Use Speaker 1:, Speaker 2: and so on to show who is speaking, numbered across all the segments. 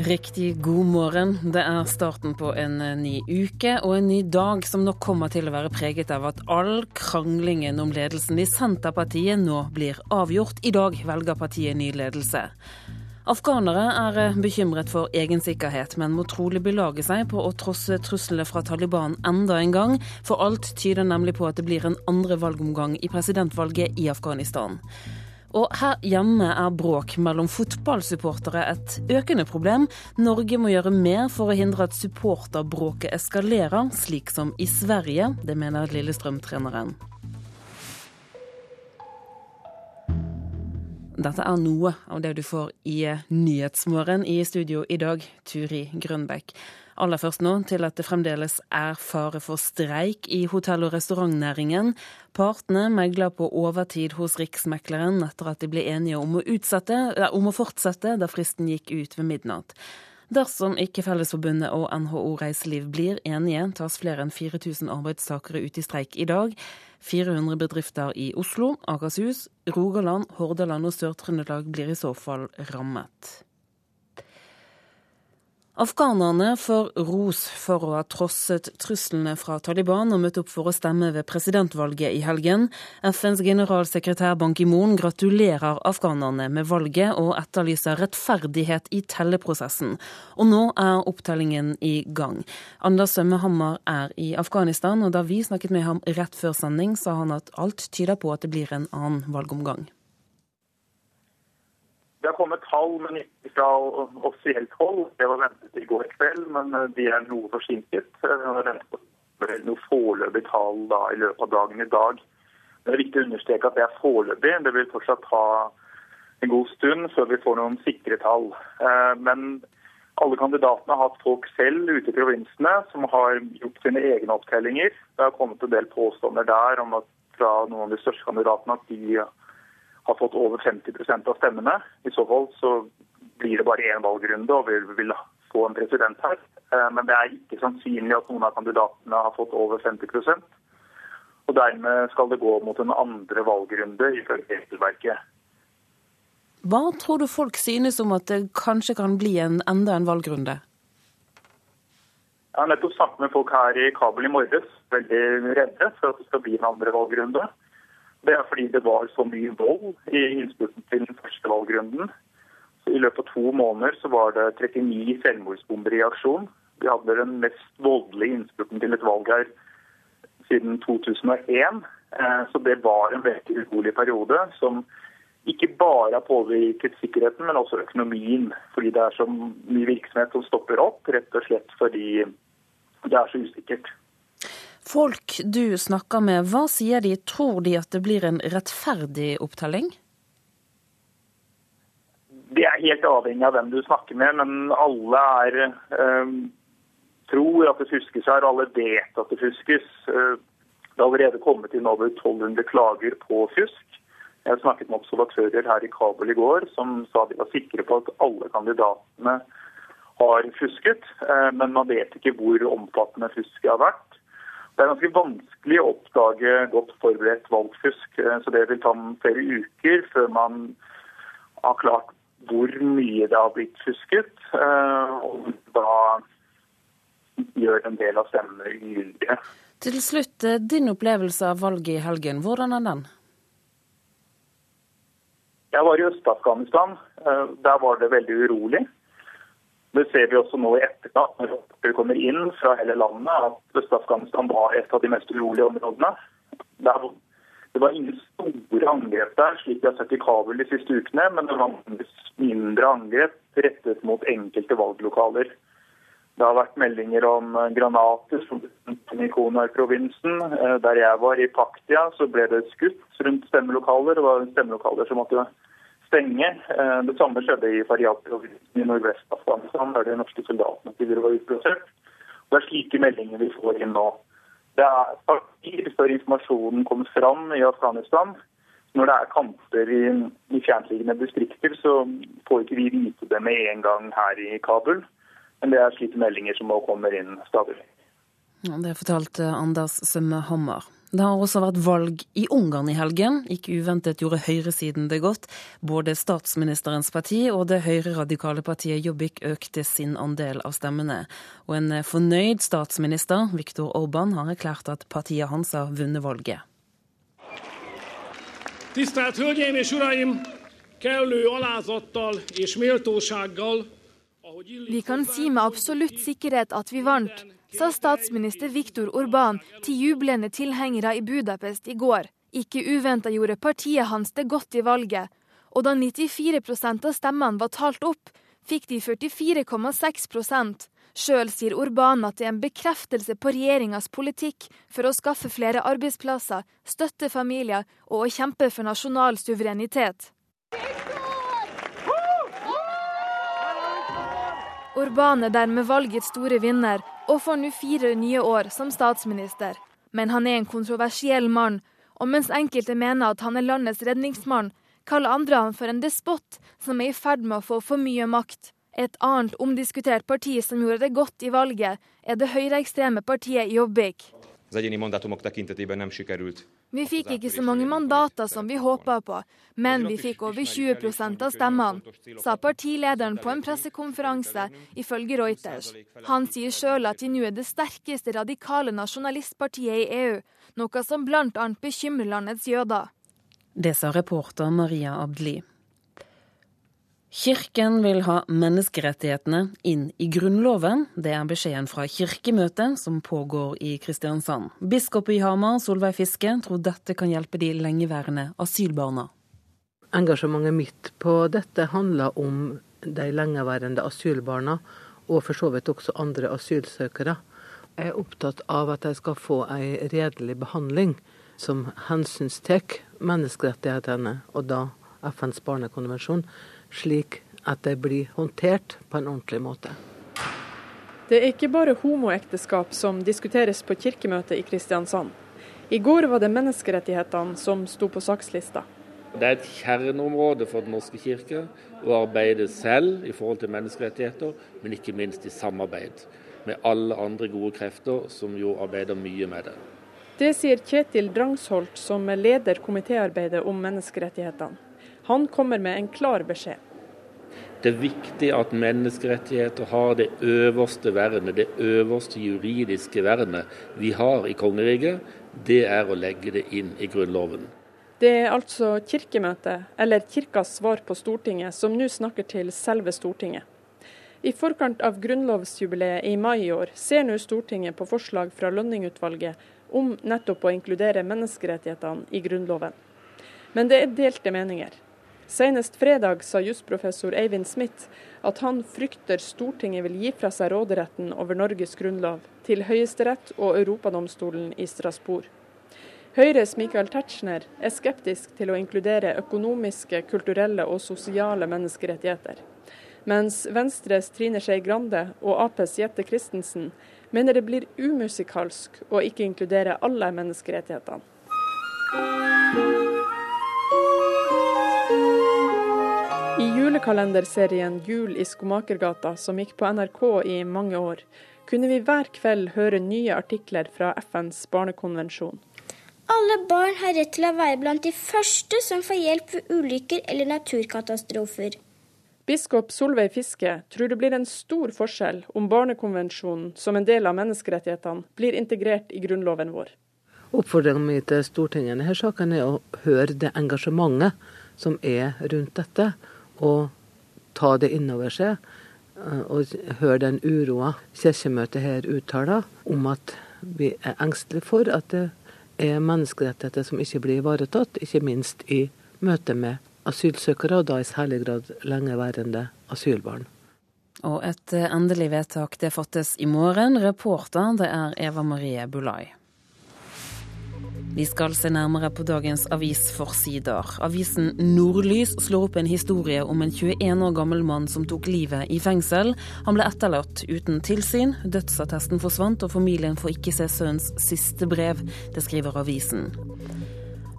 Speaker 1: Riktig god morgen. Det er starten på en eh, ny uke og en ny dag som nok kommer til å være preget av at all kranglingen om ledelsen i Senterpartiet nå blir avgjort. I dag velger partiet ny ledelse. Afghanere er eh, bekymret for egen sikkerhet, men må trolig belage seg på å trosse truslene fra Taliban enda en gang, for alt tyder nemlig på at det blir en andre valgomgang i presidentvalget i Afghanistan. Og her hjemme er bråk mellom fotballsupportere et økende problem. Norge må gjøre mer for å hindre at supporterbråket eskalerer, slik som i Sverige. Det mener Lillestrøm-treneren. Dette er noe av det du får i Nyhetsmorgen i studio i dag, Turi Grønbekk. Aller først nå til at det fremdeles er fare for streik i hotell- og restaurantnæringen. Partene megler på overtid hos Riksmekleren etter at de ble enige om å, utsette, om å fortsette da fristen gikk ut ved midnatt. Dersom ikke Fellesforbundet og NHO Reiseliv blir enige, tas flere enn 4000 arbeidstakere ut i streik i dag. 400 bedrifter i Oslo, Akershus, Rogaland, Hordaland og Sør-Trøndelag blir i så fall rammet. Afghanerne får ros for å ha trosset truslene fra Taliban og møtt opp for å stemme ved presidentvalget i helgen. FNs generalsekretær Ban Ki-moon gratulerer afghanerne med valget og etterlyser rettferdighet i telleprosessen. Og nå er opptellingen i gang. Anders Sømmehammer er i Afghanistan, og da vi snakket med ham rett før sending, sa han at alt tyder på at det blir en annen valgomgang.
Speaker 2: Det har kommet tall, men ikke fra offisielt hold. Det var ventet i går kveld, men eh, de er noe forsinket. Det er noe foreløpig tall da, i løpet av dagen i dag. Det er viktig å understreke at det er foreløpig. Det vil fortsatt ta en god stund før vi får noen sikre tall. Eh, men alle kandidatene har hatt folk selv ute i provinsene som har gjort sine egne opptellinger. Det har kommet en del påstander der om at fra noen av de største kandidatene at de har fått over 50% av stemmene. I så fall så blir det bare én valgrunde, og vi vil få en president her. Eh, men det er ikke sannsynlig at noen av kandidatene har fått over 50% Og dermed skal det gå mot en andre valgrunde ifølge regelverket.
Speaker 1: Hva tror du folk synes om at det kanskje kan bli en, enda en valgrunde?
Speaker 2: Jeg har nettopp snakket med folk her i Kabel i morges, veldig redde for at det skal bli en andre valgrunde. Det er fordi det var så mye vold i innspurten til den første valgrunden. I løpet av to måneder så var det 39 selvmordsbomber i aksjon. Vi hadde den mest voldelige innspurten til et valg her siden 2001. Eh, så det var en veldig urolig periode som ikke bare har påvirket sikkerheten, men også økonomien. Fordi det er så mye virksomhet som stopper opp, rett og slett fordi det er så usikkert.
Speaker 1: Folk du snakker med, hva sier de? Tror de at det blir en rettferdig opptelling?
Speaker 2: Det er helt avhengig av hvem du snakker med, men alle er, øh, tror at det fuskes her. Alle vet at det fuskes. Eh, det har allerede kommet inn over 1200 klager på fusk. Jeg snakket med observatører her i Kabul i går som sa de var sikre på at alle kandidatene har fusket, eh, men man vet ikke hvor omfattende fusket har vært. Det er ganske vanskelig å oppdage godt forberedt valgfusk, så det vil ta flere uker før man har klart hvor mye det har blitt fusket, eh, og da gjør en del av stemmene ugyldige.
Speaker 1: Til slutt, eh, din opplevelse av valget i helgen, hvordan er den?
Speaker 2: Jeg var i Øst-Afghanistan. Der var det veldig urolig. Det ser vi også nå i etterkant, når rapporter kommer inn fra hele landet, at Øst-Afghanistan var et av de mest urolige områdene. Det var ingen store angrep der, slik vi har sett i Kabul de siste ukene, men det var mindre angrep rettet mot enkelte valglokaler. Det har vært meldinger om granater i Konar-provinsen. Eh, der jeg var, i Paktia, så ble det skutt rundt stemmelokaler. Det var stemmelokaler som måtte stenge. Eh, det samme skjedde i Faryab-provinsen i Nordvest-Afghanistan, der de norske soldatene tidligere var utplassert. Det er slike meldinger vi får inn nå. Det er partier før informasjonen kommer fram i Afghanistan. Når det er kamper i, i fjerntliggende distrikter, så får ikke vi vite det med en gang her i Kabul. Men det er slike meldinger som nå kommer inn stadig.
Speaker 1: Det fortalte Anders Sømme Hammer. Det har også vært valg i Ungarn i helgen. Ikke uventet gjorde høyresiden det godt. Både statsministerens parti og det høyreradikale partiet Jobbik økte sin andel av stemmene. Og en fornøyd statsminister, Viktor Orban, har erklært at partiet hans har vunnet valget.
Speaker 3: Tisztelt Hölgyeim és Uraim! Kellő alázattal és méltósággal
Speaker 4: vi kan si med absolutt sikkerhet at vi vant, sa statsminister Viktor Orban til jublende tilhengere i Budapest i går. Ikke uventa gjorde partiet hans det godt i valget, og da 94 av stemmene var talt opp, fikk de 44,6 Sjøl sier Orban at det er en bekreftelse på regjeringas politikk for å skaffe flere arbeidsplasser, støtte familier og å kjempe for nasjonal suverenitet. Orban er dermed valgets store vinner, og får nå fire nye år som statsminister. Men han er en kontroversiell mann, og mens enkelte mener at han er landets redningsmann, kaller andre han for en despot som er i ferd med å få for mye makt. Et annet omdiskutert parti som gjorde det godt i valget, er det høyreekstreme partiet Jobbik. Vi fikk ikke så mange mandater som vi håpa på, men vi fikk over 20% av stemmene, sa partilederen på en pressekonferanse, ifølge Reuters. Han sier sjøl at de nå er det sterkeste radikale nasjonalistpartiet i EU, noe som bl.a. bekymrer landets jøder.
Speaker 1: Det sa reporter Maria Abdli. Kirken vil ha menneskerettighetene inn i Grunnloven. Det er beskjeden fra Kirkemøtet som pågår i Kristiansand. Biskop i Hamar, Solveig Fiske, tror dette kan hjelpe de lengeværende asylbarna.
Speaker 5: Engasjementet mitt på dette handler om de lengeværende asylbarna, og for så vidt også andre asylsøkere. Jeg er opptatt av at de skal få en redelig behandling som hensynstar menneskerettighetene, og da FNs barnekonvensjon slik at de blir håndtert på en ordentlig måte.
Speaker 6: Det er ikke bare homoekteskap som diskuteres på kirkemøtet i Kristiansand. I går var det menneskerettighetene som sto på sakslista.
Speaker 7: Det er et kjerneområde for Den norske kirke å arbeide selv i forhold til menneskerettigheter, men ikke minst i samarbeid med alle andre gode krefter som jo arbeider mye med det.
Speaker 6: Det sier Kjetil Drangsholt, som leder komitéarbeidet om menneskerettighetene. Han kommer med en klar beskjed.
Speaker 7: Det er viktig at menneskerettigheter har det øverste vernet, det øverste juridiske vernet vi har i kongeriket. Det er å legge det inn i Grunnloven.
Speaker 6: Det er altså Kirkemøtet, eller Kirkas svar på Stortinget, som nå snakker til selve Stortinget. I forkant av grunnlovsjubileet i mai i år ser nå Stortinget på forslag fra Lønningutvalget om nettopp å inkludere menneskerettighetene i Grunnloven. Men det er delte meninger. Senest fredag sa jusprofessor Eivind Smith at han frykter Stortinget vil gi fra seg råderetten over Norges grunnlov til Høyesterett og Europadomstolen i Strasbourg. Høyres Michael Tetzschner er skeptisk til å inkludere økonomiske, kulturelle og sosiale menneskerettigheter. Mens Venstres Trine Skei Grande og Aps Jette Christensen mener det blir umusikalsk å ikke inkludere alle menneskerettighetene. Julekalenderserien 'Jul i Skomakergata', som gikk på NRK i mange år, kunne vi hver kveld høre nye artikler fra FNs barnekonvensjon.
Speaker 8: Alle barn har rett til å være blant de første som får hjelp ved ulykker eller naturkatastrofer.
Speaker 6: Biskop Solveig Fiske tror det blir en stor forskjell om barnekonvensjonen som en del av menneskerettighetene blir integrert i grunnloven vår.
Speaker 5: Oppfordringen min til Stortinget i denne saken er å høre det engasjementet som er rundt dette, å ta det innover seg eh, og høre den uroa kirkemøtet her uttaler om at vi er engstelige for at det er menneskerettigheter som ikke blir ivaretatt, ikke minst i møte med asylsøkere, og da i særlig grad lengeværende asylbarn.
Speaker 1: Og et endelig vedtak det fattes i morgen. Reporter det er Eva Marie Bulai. Vi skal se nærmere på dagens avisforsider. Avisen Nordlys slår opp en historie om en 21 år gammel mann som tok livet i fengsel. Han ble etterlatt uten tilsyn, dødsattesten forsvant og familien får ikke se sønnens siste brev. Det skriver avisen.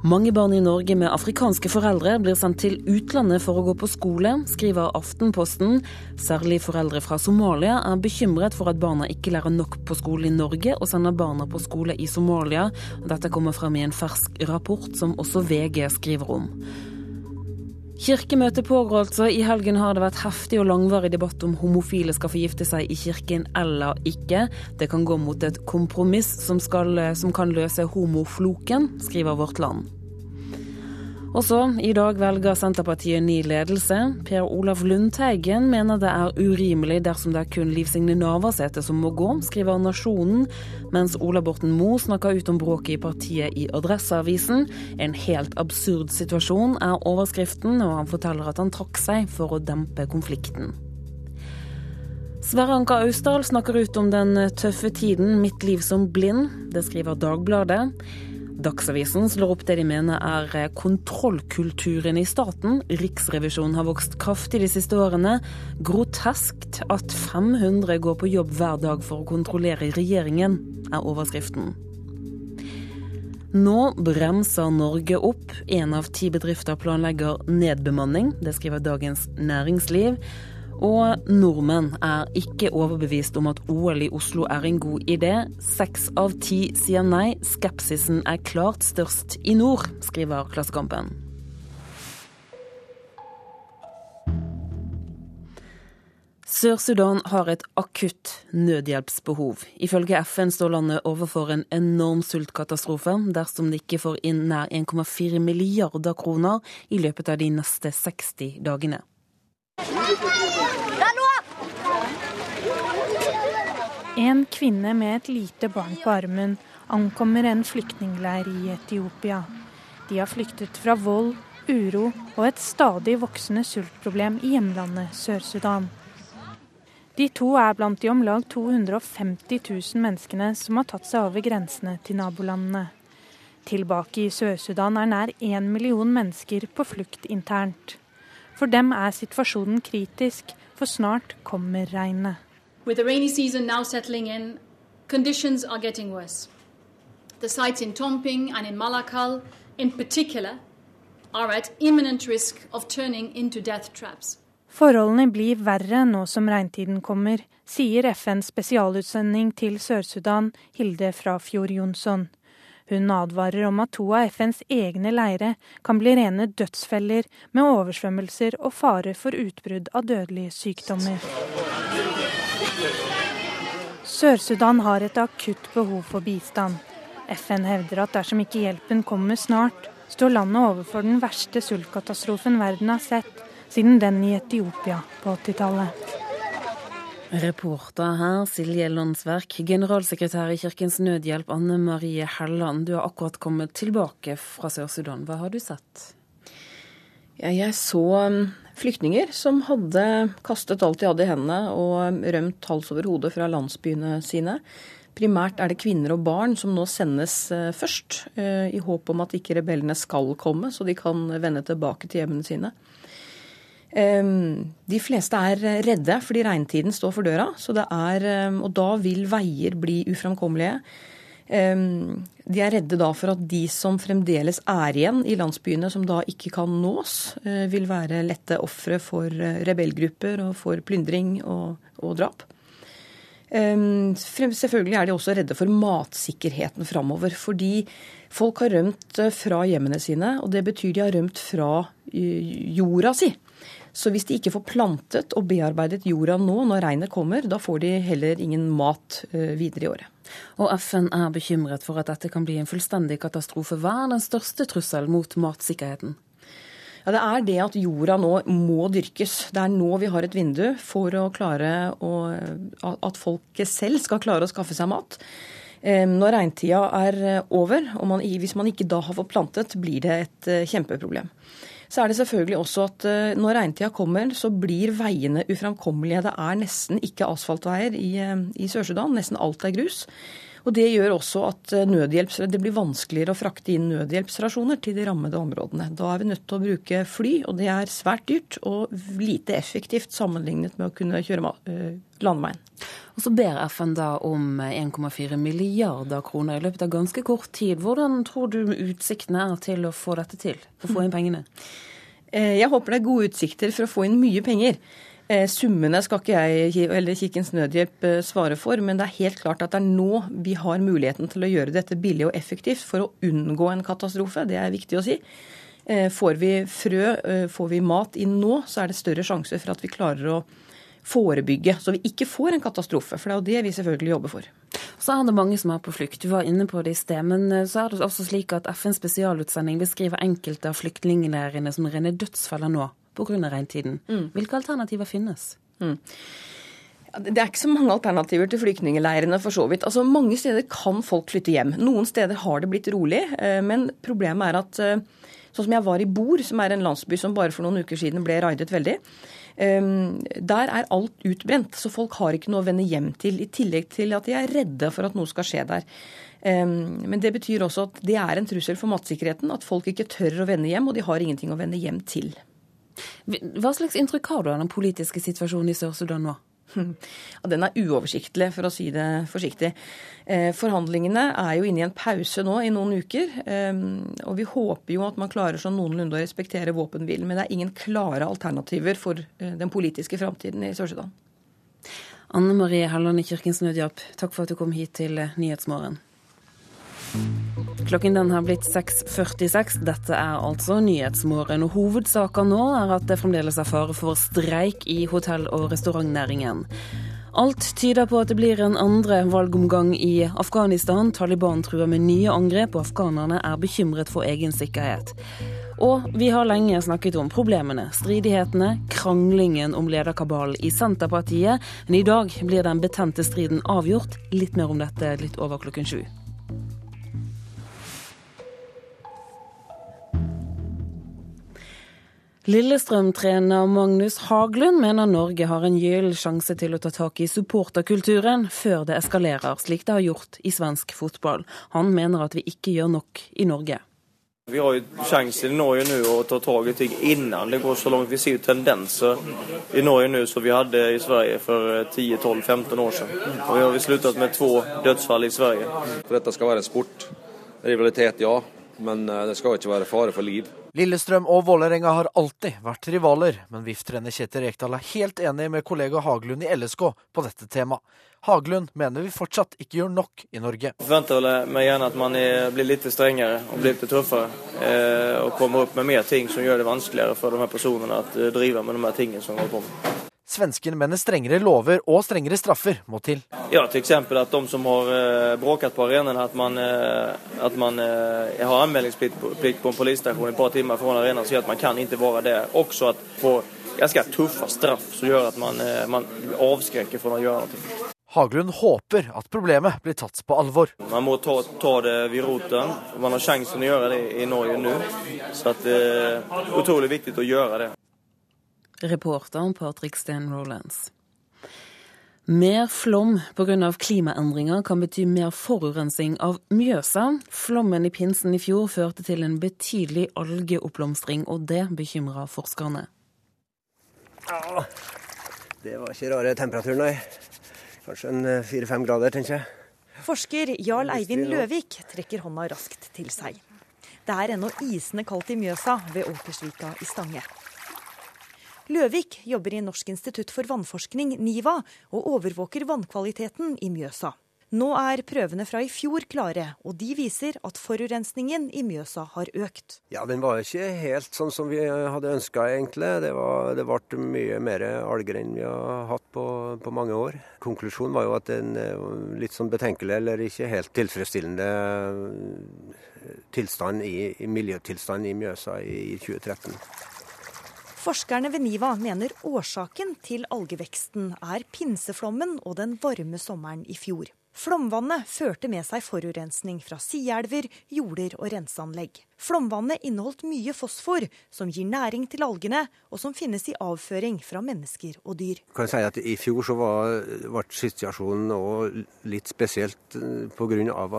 Speaker 1: Mange barn i Norge med afrikanske foreldre blir sendt til utlandet for å gå på skole, skriver Aftenposten. Særlig foreldre fra Somalia er bekymret for at barna ikke lærer nok på skole i Norge, og sender barna på skole i Somalia. Dette kommer frem i en fersk rapport som også VG skriver om. Kirkemøtet pågår altså. I helgen har det vært heftig og langvarig debatt om homofile skal få gifte seg i kirken eller ikke. Det kan gå mot et kompromiss som, skal, som kan løse homofloken, skriver Vårt Land. Og så, i dag velger Senterpartiet ny ledelse. Per Olaf Lundteigen mener det er urimelig dersom det er kun Liv Signe Navarsete som må gå, skriver Nasjonen, mens Ola Borten Moe snakker ut om bråket i partiet i Adresseavisen. En helt absurd situasjon er overskriften, og han forteller at han trakk seg for å dempe konflikten. Sverre Anka Austdal snakker ut om den tøffe tiden 'Mitt liv som blind'. Det skriver Dagbladet. Dagsavisen slår opp det de mener er eh, kontrollkulturen i staten. Riksrevisjonen har vokst kraftig de siste årene. Groteskt at 500 går på jobb hver dag for å kontrollere regjeringen, er overskriften. Nå bremser Norge opp. Én av ti bedrifter planlegger nedbemanning. Det skriver Dagens Næringsliv. Og nordmenn er ikke overbevist om at OL i Oslo er en god idé. Seks av ti sier nei. Skepsisen er klart størst i nord, skriver Klassekampen. Sør-Sudan har et akutt nødhjelpsbehov. Ifølge FN står landet overfor en enorm sultkatastrofe dersom de ikke får inn nær 1,4 milliarder kroner i løpet av de neste 60 dagene.
Speaker 9: En kvinne med et lite barn på armen ankommer en flyktningleir i Etiopia. De har flyktet fra vold, uro og et stadig voksende sultproblem i hjemlandet Sør-Sudan. De to er blant de om lag 250 000 menneskene som har tatt seg over grensene til nabolandene. Tilbake i Sør-Sudan er nær én million mennesker på flukt internt. For dem er situasjonen kritisk, for snart kommer regnet.
Speaker 10: With the rainy season now settling in, conditions are getting worse. The sites in Tomping and in Malakal, in particular, are at imminent risk of turning into death traps.
Speaker 9: Forholdene blir verre nå som regntiden kommer, sier FNs spesialutsending til Sør-Sudan, Hilde Frafjord Jonsson. Hun advarer om at to av FNs egne leire kan bli rene dødsfeller med oversvømmelser og fare for utbrudd av dødelige sykdommer. Sør-Sudan har et akutt behov for bistand. FN hevder at dersom ikke hjelpen kommer snart, står landet overfor den verste sultkatastrofen verden har sett siden den i Etiopia på 80-tallet.
Speaker 1: Reporter her Silje Landsverk, generalsekretær i Kirkens Nødhjelp Anne Marie Helland. Du har akkurat kommet tilbake fra Sør-Sudan. Hva har du sett?
Speaker 11: Ja, jeg så um, flyktninger som hadde kastet alt de hadde i hendene og rømt hals over hode fra landsbyene sine. Primært er det kvinner og barn som nå sendes uh, først, uh, i håp om at ikke rebellene skal komme, så de kan vende tilbake til hjemmene sine. De fleste er redde fordi regntiden står for døra, er, og da vil veier bli uframkommelige. De er redde da for at de som fremdeles er igjen i landsbyene, som da ikke kan nås, eh, vil være lette ofre for eh, rebellgrupper og for plyndring og, og drap. Selvfølgelig er de også redde for matsikkerheten framover. Fordi folk har rømt eh, fra hjemmene sine, og det betyr de har rømt fra jorda si. Så hvis de ikke får plantet og bearbeidet jorda nå når regnet kommer, da får de heller ingen mat eh, videre i året.
Speaker 1: Og FN er bekymret for at dette kan bli en fullstendig katastrofe. Hva er den største trusselen mot matsikkerheten?
Speaker 11: Ja, Det er det at jorda nå må dyrkes. Det er nå vi har et vindu for å klare å, at folket selv skal klare å skaffe seg mat. Eh, når regntida er over, og man, hvis man ikke da har fått plantet, blir det et eh, kjempeproblem. Så er det selvfølgelig også at eh, når regntida kommer, så blir veiene uframkommelige. Det er nesten ikke asfaltveier i, eh, i Sør-Sudan. Nesten alt er grus. Og Det gjør også at det blir vanskeligere å frakte inn nødhjelpsrasjoner til de rammede områdene. Da er vi nødt til å bruke fly, og det er svært dyrt og lite effektivt sammenlignet med å kunne kjøre landeveien.
Speaker 1: Og Så ber FN da om 1,4 milliarder kroner i løpet av ganske kort tid. Hvordan tror du utsiktene er til å få dette til, å få inn pengene?
Speaker 11: Jeg håper det er gode utsikter for å få inn mye penger. Eh, summene skal ikke jeg eller Kirkens Nødhjelp eh, svare for, men det er helt klart at det er nå vi har muligheten til å gjøre dette billig og effektivt for å unngå en katastrofe. Det er viktig å si. Eh, får vi frø, får vi mat inn nå, så er det større sjanse for at vi klarer å forebygge, så vi ikke får en katastrofe. For det er jo det vi selvfølgelig jobber for.
Speaker 1: Så er det mange som er på flukt. Du var inne på det i sted. Men så er det også slik at FNs spesialutsending beskriver enkelte av flyktningleirene som rene dødsfeller nå pga. regntiden. Mm. Hvilke alternativer finnes? Mm.
Speaker 11: Det er ikke så mange alternativer til flyktningleirene, for så vidt. Altså, Mange steder kan folk flytte hjem. Noen steder har det blitt rolig, eh, men problemet er at eh, sånn som jeg var i Bor, som er en landsby som bare for noen uker siden ble raidet veldig, eh, der er alt utbrent, så folk har ikke noe å vende hjem til. I tillegg til at de er redde for at noe skal skje der. Men det betyr også at det er en trussel for matsikkerheten, at folk ikke tør å vende hjem, og de har ingenting å vende hjem til.
Speaker 1: Hva slags inntrykk har du av den politiske situasjonen i Sør-Sudan nå?
Speaker 11: Den er uoversiktlig, for å si det forsiktig. Eh, forhandlingene er jo inne i en pause nå i noen uker. Eh, og vi håper jo at man klarer sånn noenlunde å respektere våpenhvilen. Men det er ingen klare alternativer for eh, den politiske framtiden i Sør-Sudan.
Speaker 1: Anne Marie Helland i Kirkens Nødhjelp, takk for at du kom hit til Nyhetsmorgen. Klokken den har blitt 6.46. Dette er altså Nyhetsmorgen. Og Hovedsaken nå er at det fremdeles er fare for streik i hotell- og restaurantnæringen. Alt tyder på at det blir en andre valgomgang i Afghanistan. Taliban truer med nye angrep, og afghanerne er bekymret for egen sikkerhet. Og vi har lenge snakket om problemene, stridighetene, kranglingen om lederkabalen i Senterpartiet. Men i dag blir den betente striden avgjort. Litt mer om dette litt over klokken sju. Lillestrøm-trener Magnus Haglund mener Norge har en gyllen sjanse til å ta tak i supporterkulturen før det eskalerer, slik det har gjort i svensk fotball. Han mener at vi ikke gjør nok i Norge.
Speaker 12: Vi har jo sjansen i Norge nå å ta tak i ting innan det går så langt. Vi ser jo tendenser i Norge nå som vi hadde i Sverige for 10-12-15 år siden. Og vi har sluttet med to dødsfall i Sverige.
Speaker 13: For dette skal være en sport. Rivalitet, ja. Men eh, det skal ikke være fare for liv.
Speaker 14: Lillestrøm og Vålerenga har alltid vært rivaler, men VIF-trener Kjetil Rekdal er helt enig med kollega Haglund i LSK på dette temaet. Haglund mener vi fortsatt ikke gjør nok i Norge.
Speaker 12: Jeg forventer vel meg gjerne at man blir litt strengere og blir litt tøffere. Eh, og kommer opp med mer ting som gjør det vanskeligere for de her personene å eh, drive med de her tingene som går på med.
Speaker 14: Svensken mener strengere lover og strengere straffer må til.
Speaker 12: Ja, f.eks. at de som har uh, bråket på arenaen, at man, uh, at man uh, har anmeldingsplikt på en politistasjon et par timer fra arenaen, sier at man kan ikke være der. Også at få ganske tøffe straff som gjør at man, man avskrekker fra å gjøre noe.
Speaker 14: Haglund håper at problemet blir tatt på alvor.
Speaker 12: Man må ta, ta det ved roten. Man har sjansen å gjøre det i Norge nå. Så det er utrolig viktig å gjøre det.
Speaker 1: Reporteren Patrick Stan Rolands. Mer flom pga. klimaendringer kan bety mer forurensning av Mjøsa. Flommen i pinsen i fjor førte til en betydelig algeoppblomstring, og det bekymrer forskerne.
Speaker 15: Ja, det var ikke rare temperaturen, nei. Kanskje en eh, fire-fem grader, tenker jeg.
Speaker 16: Forsker Jarl Eivind Løvik trekker hånda raskt til seg. Det er ennå isende kaldt i Mjøsa ved Åkersvika i Stange. Løvik jobber i Norsk institutt for vannforskning, NIVA, og overvåker vannkvaliteten i Mjøsa. Nå er prøvene fra i fjor klare, og de viser at forurensningen i Mjøsa har økt.
Speaker 15: Ja, Den var ikke helt sånn som vi hadde ønska, egentlig. Det, var, det ble mye mer alger enn vi har hatt på, på, mange år. Konklusjonen var jo at en litt sånn betenkelig, eller ikke helt tilfredsstillende tilstand i, i miljøtilstand i Mjøsa i 2013.
Speaker 16: Forskerne ved NIVA mener årsaken til algeveksten er pinseflommen og den varme sommeren i fjor. Flomvannet førte med seg forurensning fra sideelver, jorder og renseanlegg. Flomvannet inneholdt mye fosfor, som gir næring til algene, og som finnes i avføring fra mennesker og dyr.
Speaker 15: Jeg kan si at I fjor så var, ble situasjonen litt spesielt eh, pga.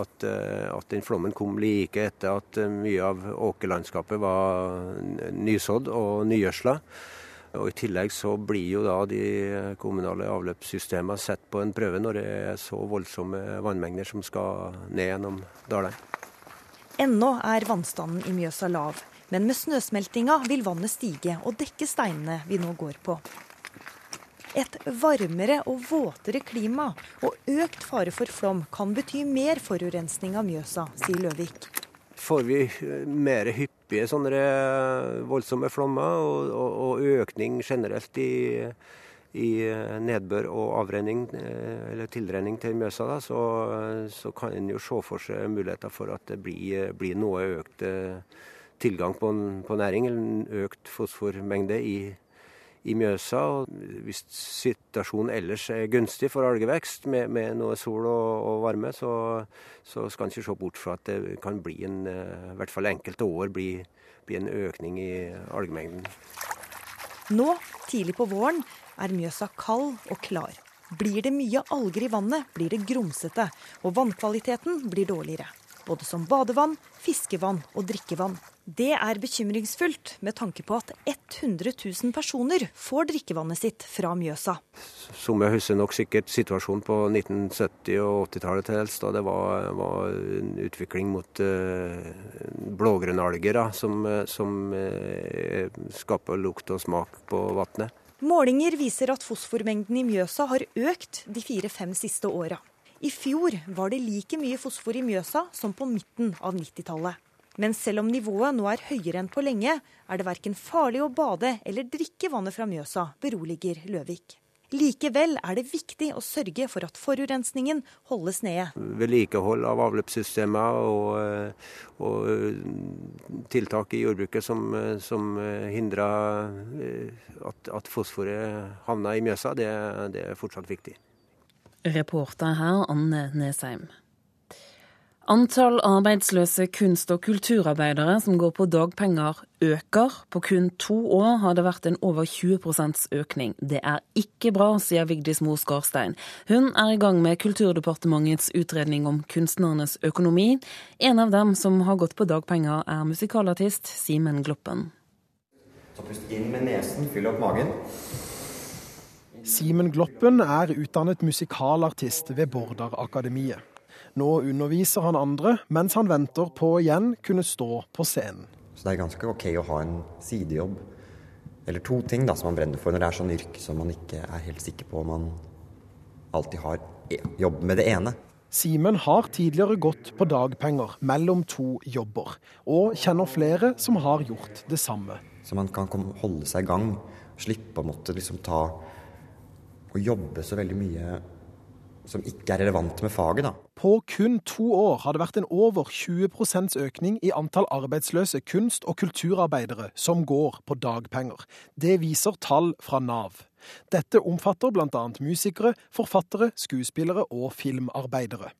Speaker 15: At, eh, at den flommen kom like etter at eh, mye av åkerlandskapet var nysådd og nygjødsla. Og I tillegg så blir jo da de kommunale avløpssystemene sett på en prøve når det er så voldsomme vannmengder som skal ned gjennom dalene.
Speaker 16: Ennå er vannstanden i Mjøsa lav, men med snøsmeltinga vil vannet stige og dekke steinene vi nå går på. Et varmere og våtere klima og økt fare for flom kan bety mer forurensning av Mjøsa, sier Løvik.
Speaker 15: Får vi mer hyppige sånne voldsomme flommer og, og, og økning generelt i, i, nedbør og avrenning, eller tilrenning til Mjøsa, da, så, så, kan en jo se for seg muligheter for at det blir, blir noe økt tilgang på, på næring, eller økt fosformengde i, i Mjøsa. og Hvis situasjonen ellers er gunstig for algevekst, med, med noe sol og, og varme, så, så, skal en ikke se bort fra at det kan bli en, eh, i hvert fall enkelte år bli, bli en økning i algemengden.
Speaker 16: Nå, tidlig på våren, er Mjøsa kald og klar. Blir det mye alger i vannet, blir det grumsete, og vannkvaliteten blir dårligere både som badevann, fiskevann og drikkevann. Det er bekymringsfullt med tanke på at 100 000 personer får drikkevannet sitt fra Mjøsa.
Speaker 15: Som jeg husker nok sikkert situasjonen på 1970- og 80-tallet til helst. Da det var, var, en utvikling mot uh, blågrønnalger som, som uh, skaper lukt og smak på vannet.
Speaker 16: Målinger viser at fosformengden i Mjøsa har økt de fire-fem siste åra. I fjor var det like mye fosfor i Mjøsa som på midten av 90-tallet. Men selv om nivået nå er høyere enn på lenge, er det verken farlig å bade eller drikke vannet fra Mjøsa, beroliger Løvik. Likevel er det viktig å sørge for at forurensningen holdes nede.
Speaker 15: Vedlikehold av avløpssystemer og, og, tiltak i jordbruket som, som hindrer at, at fosforet havner i Mjøsa, det, det er fortsatt viktig.
Speaker 1: Reporter her Anne Nesheim. Antall arbeidsløse kunst- og kulturarbeidere som går på dagpenger øker. På kun to år har det vært en over 20% økning. Det er ikke bra, sier Vigdis Mo Skarstein. Hun er i gang med Kulturdepartementets utredning om kunstnernes økonomi. En av dem som har gått på dagpenger, er musikalartist Simen Gloppen.
Speaker 17: Så pust inn med nesen, fyll opp magen.
Speaker 18: Simen Gloppen er utdannet musikalartist ved Bordarakademiet. Nå underviser han andre, mens han venter på å igjen kunne stå på scenen.
Speaker 17: Så det er ganske OK å ha en sidejobb, eller to ting da, som man brenner for når det er sånn yrke som man ikke er helt sikker på om man alltid har e, jobb med det ene.
Speaker 18: Simen har tidligere gått på dagpenger mellom to jobber, og kjenner flere som har gjort det samme.
Speaker 17: Så man kan holde seg i gang, slippe å måtte liksom ta å jobbe så veldig mye som ikke er relevant med faget, da.
Speaker 18: På kun to år har det vært en over 20% økning i antall arbeidsløse kunst- og kulturarbeidere som går på dagpenger. Det viser tall fra Nav. Dette omfatter bl.a. musikere, forfattere, skuespillere og filmarbeidere.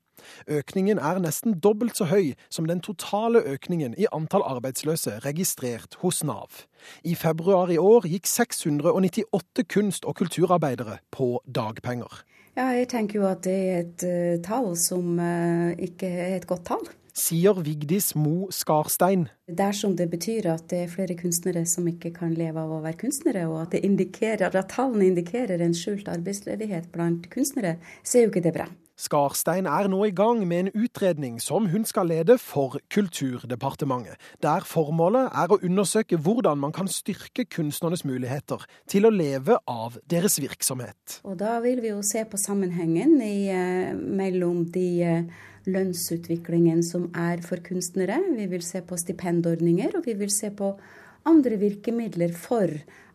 Speaker 18: Økningen er nesten dobbelt så høy som den totale økningen i antall arbeidsløse registrert hos Nav. I februar i år gikk 698 kunst- og kulturarbeidere på dagpenger.
Speaker 19: Ja, jeg tenker jo at det er et uh, tall som uh, ikke er et godt tall.
Speaker 18: Sier Vigdis Mo Skarstein.
Speaker 19: Dersom det betyr at det er flere kunstnere som ikke kan leve av å være kunstnere, og at, indikerer, at tallene indikerer en skjult arbeidsledighet blant kunstnere, så er jo ikke det bra.
Speaker 18: Skarstein er nå i gang med en utredning som hun skal lede for Kulturdepartementet, der formålet er å undersøke hvordan man kan styrke kunstnernes muligheter til å leve av deres virksomhet.
Speaker 19: Og Da vil vi jo se på sammenhengen i, eh, mellom de eh, lønnsutviklingen som er for kunstnere. Vi vil se på stipendordninger, og vi vil se på andre virkemidler for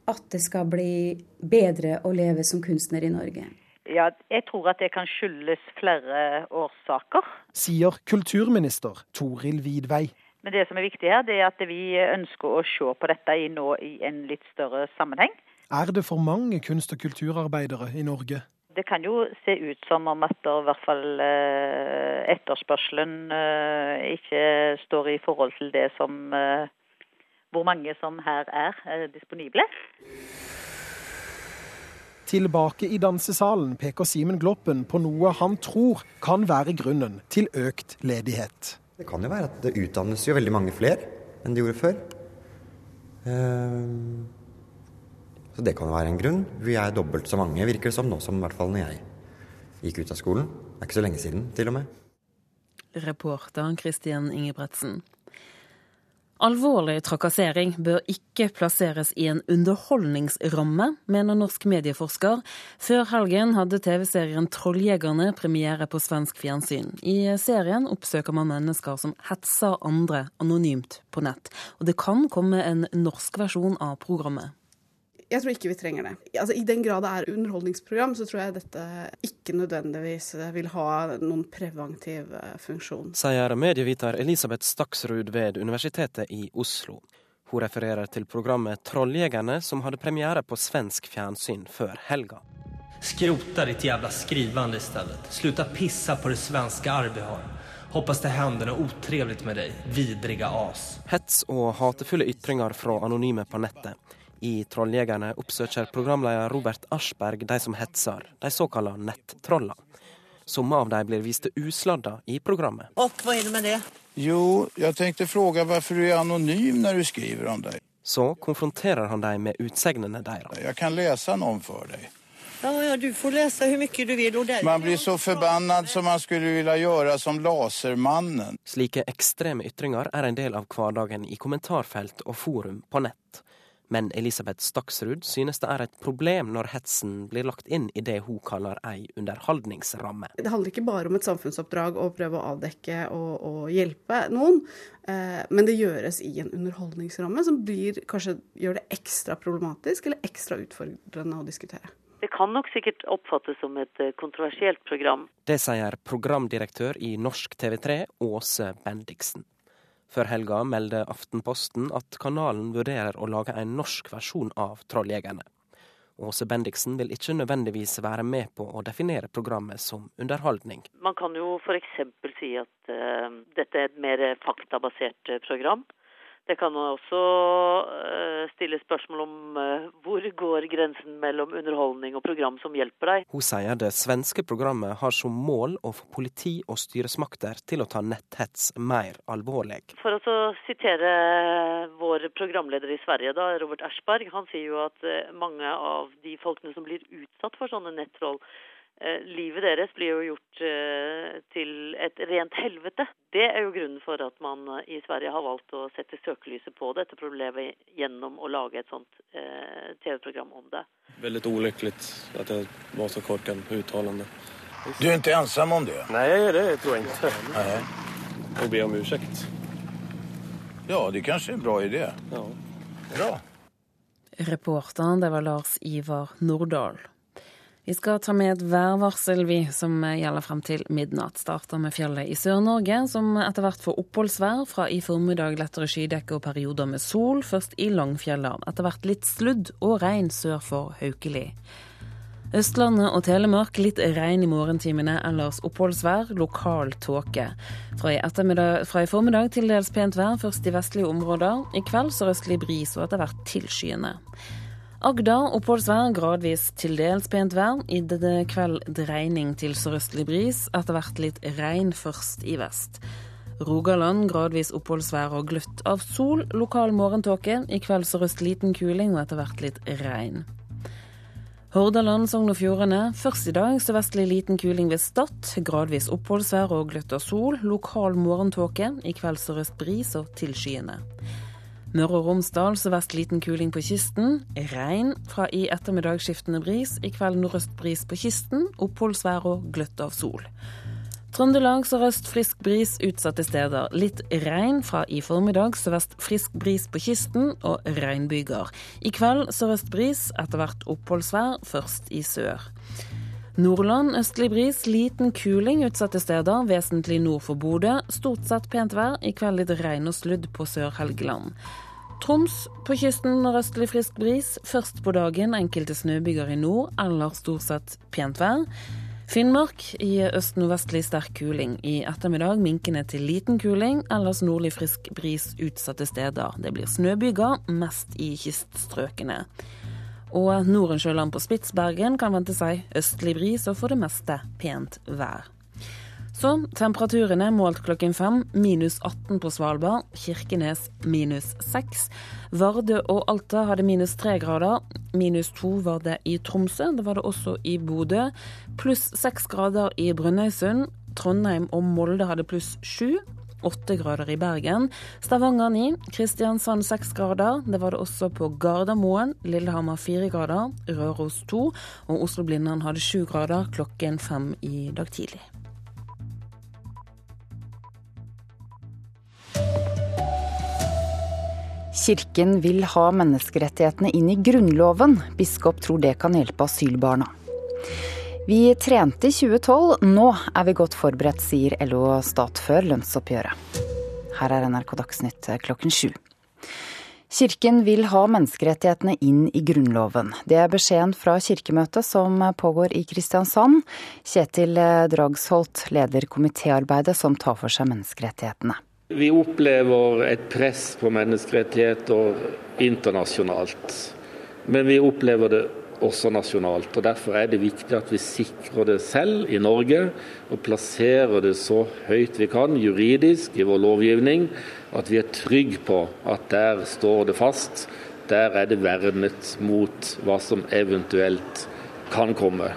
Speaker 19: at det skal bli bedre å leve som kunstner i Norge.
Speaker 20: Ja, jeg tror at det kan skyldes flere årsaker.
Speaker 18: Sier kulturminister Toril Vidvei.
Speaker 20: Men det som er viktig her, det er at vi ønsker å se på dette i nå i en litt større sammenheng.
Speaker 18: Er det for mange kunst- og kulturarbeidere i Norge?
Speaker 20: det kan jo se ut som om at i hvert fall etterspørselen ikke står i forhold til det som hvor mange som her er disponible.
Speaker 18: Tilbake i dansesalen peker Simen Gloppen på noe han tror kan være grunnen til økt ledighet.
Speaker 17: Det kan jo være at det utdannes jo veldig mange flere enn det gjorde før. Ehm, så det kan jo være en grunn. Vi er dobbelt så mange, virker det som nå, som i hvert fall når jeg gikk ut av skolen. Det er ikke så lenge siden, til og med.
Speaker 1: Reporter Christian Ingebretsen. Alvorlig trakassering bør ikke plasseres i en underholdningsramme, mener norsk medieforsker. Før helgen hadde TV-serien Trolljegerne premiere på svensk fjernsyn. I serien oppsøker man mennesker som hetser andre anonymt på nett. Og det kan komme en norsk versjon av programmet.
Speaker 21: Jeg tror ikke vi trenger det. Altså, I den grad det er underholdningsprogram, så tror jeg dette ikke nødvendigvis vil ha noen preventiv eh, funksjon.
Speaker 22: Sier medieviter Elisabeth Staksrud ved Universitetet i Oslo. Hun refererer til programmet Trolljegerne, som hadde premiere på svensk fjernsyn før helga.
Speaker 23: Skrota ditt jævla skrivende i stedet. Sluta pisse på det svenske arvet vi har. Hoppas det hender noe utrivelig med deg, vidrige as.
Speaker 22: Hets og hatefulle ytringer fra anonyme på nettet. I Trolljegerne oppsøker programleder Robert Aschberg de som hetser, de såkalte nettrollene. Noen av dem blir vist usladda i programmet.
Speaker 24: Og hva er det med det?
Speaker 25: Jo, jeg tenkte spørre hvorfor du er anonym når du skriver om deg.
Speaker 22: Så konfronterer han dem med utsegnene deres.
Speaker 25: Jeg kan lese noen for deg.
Speaker 24: Ja, ja, du får lese hvor mye du vil.
Speaker 25: Man blir så forbannet som man skulle ville gjøre som Lasermannen.
Speaker 22: Slike ekstreme ytringer er en del av hverdagen i kommentarfelt og forum på nett. Men Elisabeth Staksrud synes det er et problem når hetsen blir lagt inn i det hun kaller ei underholdningsramme.
Speaker 21: Det handler ikke bare om et samfunnsoppdrag å prøve å avdekke og, og hjelpe noen, eh, men det gjøres i en underholdningsramme som blir, kanskje gjør det ekstra problematisk eller ekstra utfordrende å diskutere.
Speaker 20: Det kan nok sikkert oppfattes som et eh, kontroversielt program.
Speaker 22: Det sier programdirektør i Norsk TV3, Åse Bendiksen. Før helga meldte Aftenposten at kanalen vurderer å lage en norsk versjon av Trolljegerne. Åse Bendiksen vil ikke nødvendigvis være med på å definere programmet som underholdning.
Speaker 20: Man kan jo f.eks. si at uh, dette er et mer faktabasert program. Det kan også eh, stille spørsmål om eh, hvor går grensen mellom underholdning og program som hjelper deg.
Speaker 22: Hun sier det svenske programmet har som mål å få politi og styresmakter til å ta netthets mer alvorlig.
Speaker 20: For å sitere vår programleder i Sverige, da, Robert Ersberg, han sier jo at eh, mange av de folkene som blir utsatt for sånne nettroll, livet deres blir jo gjort eh, til et rent helvete. Det er jo grunnen for at man eh, i Sverige har valgt å sette søkelyset på dette problemet gjennom å lage et sånt TV-program om det.
Speaker 26: Veldig ulykkelig at jeg var så kort en uttalende.
Speaker 25: Du er ikke ensom om det?
Speaker 26: Nei, det tror jeg ikke. Nei. Og be om unnskyld.
Speaker 25: Ja, det kanskje er en bra idé. Ja. Bra.
Speaker 1: Reporteren, det var Lars Ivar Nordahl. Vi skal ta med et værvarsel, vi, som gjelder frem til midnatt. Starter med fjellet i Sør-Norge, som etter hvert får oppholdsvær. Fra i formiddag lettere skydekke og perioder med sol. Først i Langfjellet. Etter hvert litt sludd og regn sør for Haukeli. Østlandet og Telemark litt regn i morgentimene, ellers oppholdsvær, lokal tåke. Fra, fra i formiddag til dels pent vær, først i vestlige områder. I kveld sørøstlig bris og etter hvert tilskyende. Agder oppholdsvær, gradvis til dels pent vær. I kveld dreining til sørøstlig bris, etter hvert litt regn først i vest. Rogaland gradvis oppholdsvær og glutt av sol. Lokal morgentåke. I kveld sørøst liten kuling og etter hvert litt regn. Hordaland, Sogn og Fjordane. Først i dag sørvestlig liten kuling ved Stad. Gradvis oppholdsvær og gløtt av sol. Lokal morgentåke. I kveld sørøst bris og tilskyende. Møre og Romsdal sørvest liten kuling på kysten. Regn fra i ettermiddag skiftende bris. I kveld nordøst bris på kysten. Oppholdsvær og gløtt av sol. Trøndelag sørøst frisk bris utsatte steder. Litt regn fra i formiddag. Sørvest frisk bris på kysten og regnbyger. I kveld sørøst bris, etter hvert oppholdsvær, først i sør. Nordland østlig bris, liten kuling utsatte steder, vesentlig nord for Bodø. Stort sett pent vær, i kveld litt regn og sludd på Sør-Helgeland. Troms på kysten nordøstlig frisk bris. Først på dagen enkelte snøbyger i nord, eller stort sett pent vær. Finnmark i øst-nordvestlig sterk kuling. I ettermiddag minkende til liten kuling, ellers nordlig frisk bris utsatte steder. Det blir snøbyger, mest i kyststrøkene. Og Norensjøland på Spitsbergen kan vente seg østlig bris og for det meste pent vær. Så temperaturene målt klokken fem. Minus 18 på Svalbard. Kirkenes minus 6. Vardø og Alta hadde minus 3 grader. Minus 2 var det i Tromsø. Det var det også i Bodø. Pluss 6 grader i Brønnøysund. Trondheim og Molde hadde pluss 7. 8 grader i Bergen. Stavanger 9. Kristiansand 6 grader. Det var det også på Gardermoen. Lillehammer 4 grader. Røros 2. Og Oslo-Blindern hadde 7 grader klokken 5 i dag tidlig.
Speaker 27: Kirken vil ha menneskerettighetene inn i Grunnloven. Biskop tror det kan hjelpe asylbarna. Vi trente i 2012, nå er vi godt forberedt, sier LO Stat før lønnsoppgjøret. Her er NRK Dagsnytt klokken sju. Kirken vil ha menneskerettighetene inn i Grunnloven. Det er beskjeden fra kirkemøtet som pågår i Kristiansand. Kjetil Dragsholt leder komitéarbeidet som tar for seg menneskerettighetene.
Speaker 28: Vi opplever et press på menneskerettigheter internasjonalt. Men vi opplever det også nasjonalt. og Derfor er det viktig at vi sikrer det selv i Norge, og plasserer det så høyt vi kan juridisk i vår lovgivning, at vi er trygge på at der står det fast. Der er det vernet mot hva som eventuelt kan komme.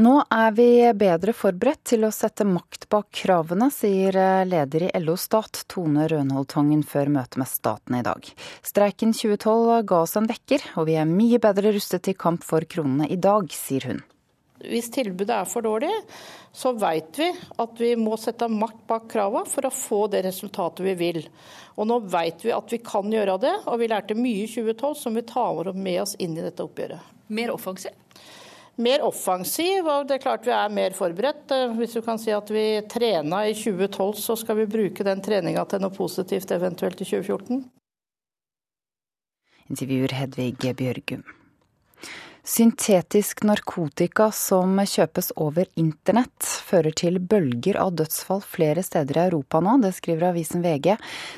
Speaker 27: Nå er vi bedre forberedt til å sette makt bak kravene, sier leder i LO Stat, Tone Rønholdtangen, før møtet med staten i dag. Streiken 2012 ga oss en vekker, og vi er mye bedre rustet til kamp for kronene i dag, sier hun.
Speaker 29: Hvis tilbudet er for dårlig, så vet vi at vi må sette makt bak kravene for å få det resultatet vi vil. Og nå vet vi at vi kan gjøre det, og vi lærte mye i 2012 som vi tar med oss inn i dette oppgjøret.
Speaker 11: Mer offensiv?
Speaker 29: Mer offensiv, og det er klart vi er mer forberedt. Hvis du kan si at vi trena i 2012, så skal vi bruke den treninga til noe positivt eventuelt i 2014.
Speaker 27: Intervjuer Hedvig Bjørgum. Syntetisk narkotika som kjøpes over internett, fører til bølger av dødsfall flere steder i Europa nå. Det skriver avisen VG.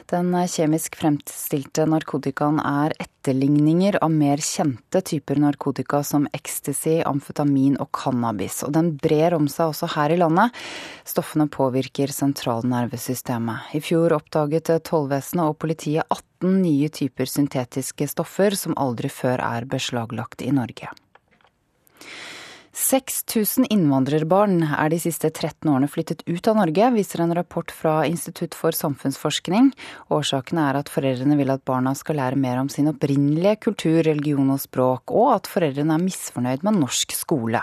Speaker 27: Den kjemisk fremstilte narkotikaen er etterligninger av mer kjente typer narkotika som ecstasy, amfetamin og cannabis. Og den brer om seg også her i landet. Stoffene påvirker sentralnervesystemet. I fjor oppdaget tollvesenet og politiet 18 18 nye typer syntetiske stoffer som aldri før er beslaglagt i Norge. 6000 innvandrerbarn er de siste 13 årene flyttet ut av Norge, viser en rapport fra Institutt for samfunnsforskning. Årsaken er at foreldrene vil at barna skal lære mer om sin opprinnelige kultur, religion og språk, og at foreldrene er misfornøyd med norsk skole.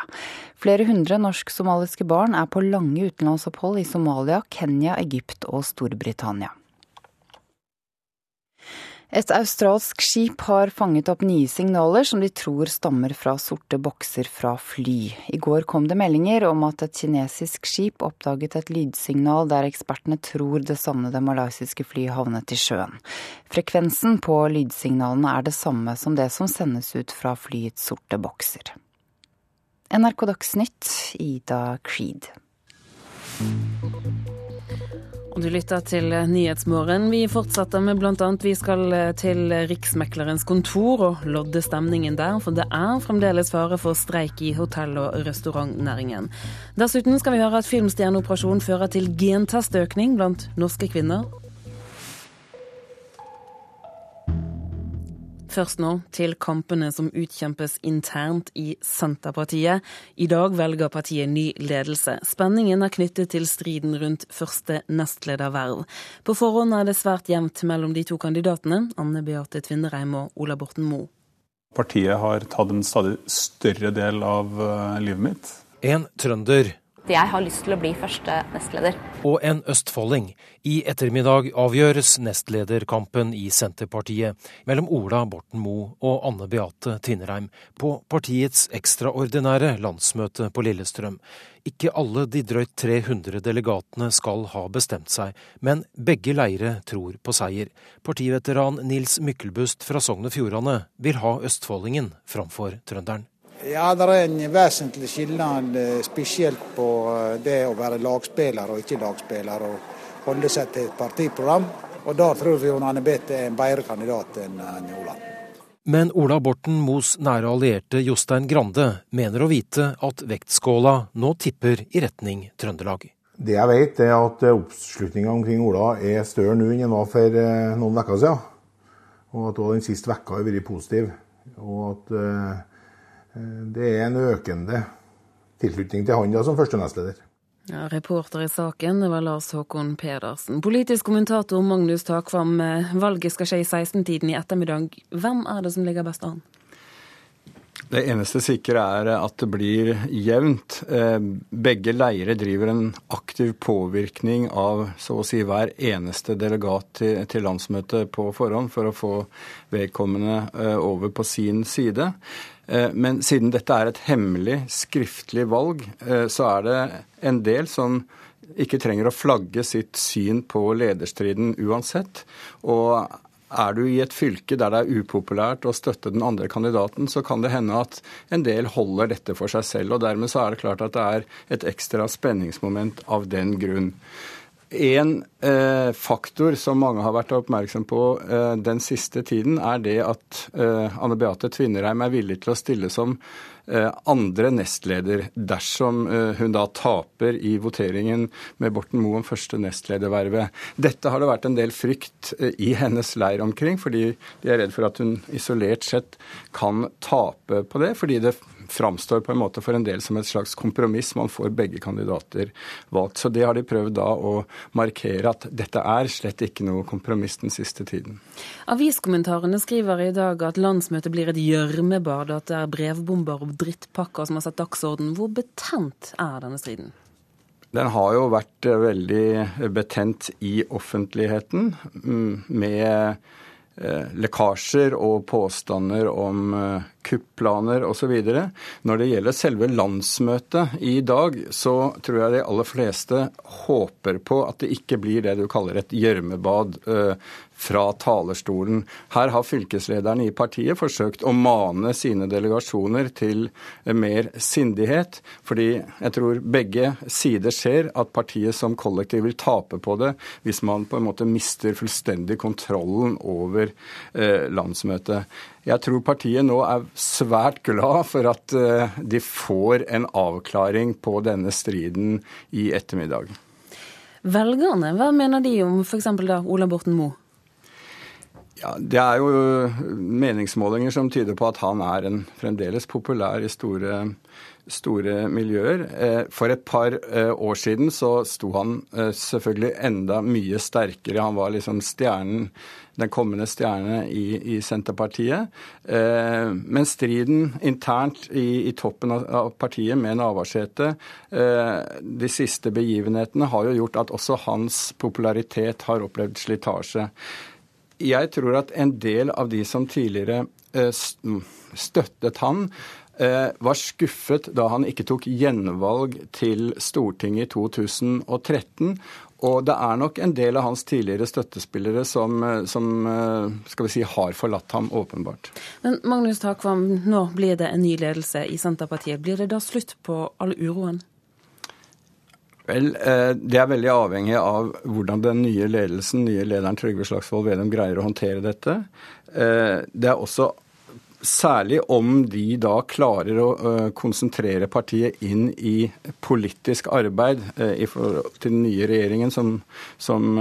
Speaker 27: Flere hundre norsk-somaliske barn er på lange utenlandsopphold i Somalia, Kenya, Egypt og Storbritannia. Et australsk skip har fanget opp nye signaler som de tror stammer fra sorte bokser fra fly. I går kom det meldinger om at et kinesisk skip oppdaget et lydsignal der ekspertene tror det savnede malaysiske flyet havnet i sjøen. Frekvensen på lydsignalene er det samme som det som sendes ut fra flyets sorte bokser. NRK Dagsnytt, Ida Creed.
Speaker 1: Du lytter til Nyhetsmorgen. Vi fortsetter med bl.a. vi skal til Riksmeklerens kontor og lodde stemningen der, for det er fremdeles fare for streik i hotell- og restaurantnæringen. Dessuten skal vi høre at filmstjerneoperasjon fører til gentestøkning blant norske kvinner. Først nå til kampene som utkjempes internt i Senterpartiet. I dag velger partiet ny ledelse. Spenningen er knyttet til striden rundt første nestlederverv. På forhånd er det svært jevnt mellom de to kandidatene, Anne Beate Tvinnereim og Ola Borten Moe.
Speaker 30: Partiet har tatt en stadig større del av eh, livet mitt.
Speaker 31: En trønder
Speaker 32: Jeg har lyst til å bli første nestleder.
Speaker 31: Og en østfolding. I ettermiddag avgjøres nestlederkampen i Senterpartiet mellom Ola Borten Moe og Anne Beate Tvinnereim på partiets ekstraordinære landsmøte på Lillestrøm. Ikke alle de drøyt 300 delegatene skal ha bestemt seg, men begge leire tror på seier. Partiveteran Nils Mykkelbust fra Sogn og Fjordane vil ha østfoldingen framfor trønderen.
Speaker 33: Ja, Det er en vesentlig skillnad, eh, spesielt på eh, det å være lagspiller og ikke lagspiller, og holde seg til et partiprogram. Og Da tror vi Anne Bette er en bedre kandidat enn Ola.
Speaker 31: Men Ola Borten Moes nære allierte Jostein Grande mener å vite at vektskåla nå tipper i retning Trøndelag.
Speaker 34: Det jeg vet, er at oppslutninga omkring Ola er større nå enn den var for eh, noen uker siden. Og at den siste vekka har vært positiv. Og at Eh, det er en økende tilslutning til han da, som første nestleder.
Speaker 1: Ja, reporter i saken det var Lars Håkon Pedersen. Politisk kommentator Magnus Takvam, eh, valget skal skje i 16-tiden i ettermiddag. Hvem er det som ligger best an?
Speaker 35: Det eneste sikre er at det blir jevnt. Eh, begge leirer driver en aktiv påvirkning av så å si hver eneste delegat til landsmøtet på forhånd for å få vedkommende over på sin side. Eh, men siden dette er et hemmelig, skriftlig valg, eh, så er det en del som ikke trenger å flagge sitt syn på lederstriden uansett. Og er du i et fylke der det er upopulært å støtte den andre kandidaten, så kan det hende at en del holder dette for seg selv. og Dermed så er det klart at det er et ekstra spenningsmoment av den grunn. En eh, faktor som mange har vært oppmerksom på eh, den siste tiden, er det at eh, Anne Beate Tvinnereim er villig til å stille som eh, andre nestleder dersom eh, hun da taper i voteringen med Borten Moe om første nestledervervet. Dette har det vært en del frykt eh, i hennes leir omkring, fordi de er redd for at hun isolert sett kan tape på det. fordi det framstår på en måte for en del som et slags kompromiss. Man får begge kandidater valgt. Så det har de prøvd da å markere at dette er slett ikke noe kompromiss den siste tiden.
Speaker 1: Aviskommentarene skriver i dag at landsmøtet blir et gjørmebad, at det er brevbomber og drittpakker som har satt dagsorden. Hvor betent er denne striden?
Speaker 35: Den har jo vært veldig betent i offentligheten mm, med lekkasjer og påstander om eh, kupplaner osv. Når det gjelder selve landsmøtet i dag, så tror jeg de aller fleste håper på at det ikke blir det du kaller et gjørmebad eh, fra talerstolen. Her har fylkeslederne i partiet forsøkt å mane sine delegasjoner til mer sindighet, fordi jeg tror begge sider ser at partiet som kollektiv vil tape på det hvis man på en måte mister fullstendig kontrollen over eh, landsmøtet. Jeg tror partiet nå er svært glad for at eh, de får en avklaring på denne striden i ettermiddag.
Speaker 1: Velgerne, hva mener de om f.eks. da Ola Borten Moe?
Speaker 35: Ja, Det er jo meningsmålinger som tyder på at han er en fremdeles populær i store, store miljøer. Eh, for et par eh, år siden så sto han eh, selvfølgelig enda mye sterkere. Han var liksom stjernen, den kommende stjerne i, i Senterpartiet. Men striden internt i, i toppen av partiet med Navarsete, de siste begivenhetene, har jo gjort at også hans popularitet har opplevd slitasje jeg tror at en del av de som tidligere eh, støttet han, eh, var skuffet da han ikke tok gjenvalg til Stortinget i 2013. Og det er nok en del av hans tidligere støttespillere som, eh, som skal vi si, har forlatt ham, åpenbart.
Speaker 1: Men Magnus Takvam, nå blir det en ny ledelse i Senterpartiet. Blir det da slutt på all uroen?
Speaker 35: Vel, eh, Det er veldig avhengig av hvordan den nye ledelsen, nye lederen Trygve Slagsvold Vedum, greier å håndtere dette. Eh, det er også Særlig om de da klarer å eh, konsentrere partiet inn i politisk arbeid i forhold til den nye regjeringen som, som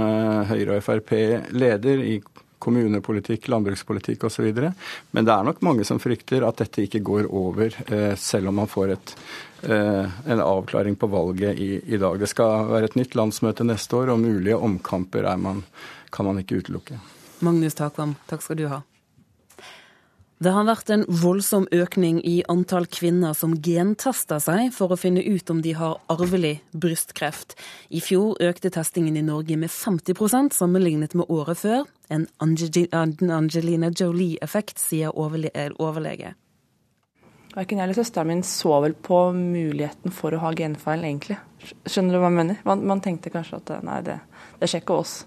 Speaker 35: Høyre og Frp leder i kommunepolitikk, landbrukspolitikk osv. Men det er nok mange som frykter at dette ikke går over, selv om man får et en avklaring på valget i, i, dag. Det skal være et nytt landsmøte neste år, og mulige omkamper man, kan man ikke utelukke.
Speaker 1: Magnus Takvam, takk skal du ha. Det har vært en voldsom økning i antall kvinner som gentester seg for å finne ut om de har arvelig brystkreft. I fjor økte testingen i Norge med 50% sammenlignet med året før. En Angelina Jolie-effekt, sier overlege.
Speaker 36: Verken jeg eller søsteren min så vel på muligheten for å ha genfeil, egentlig. Skjønner du hva jeg mener? Man, man tenkte kanskje at nei, det, det skjer ikke oss.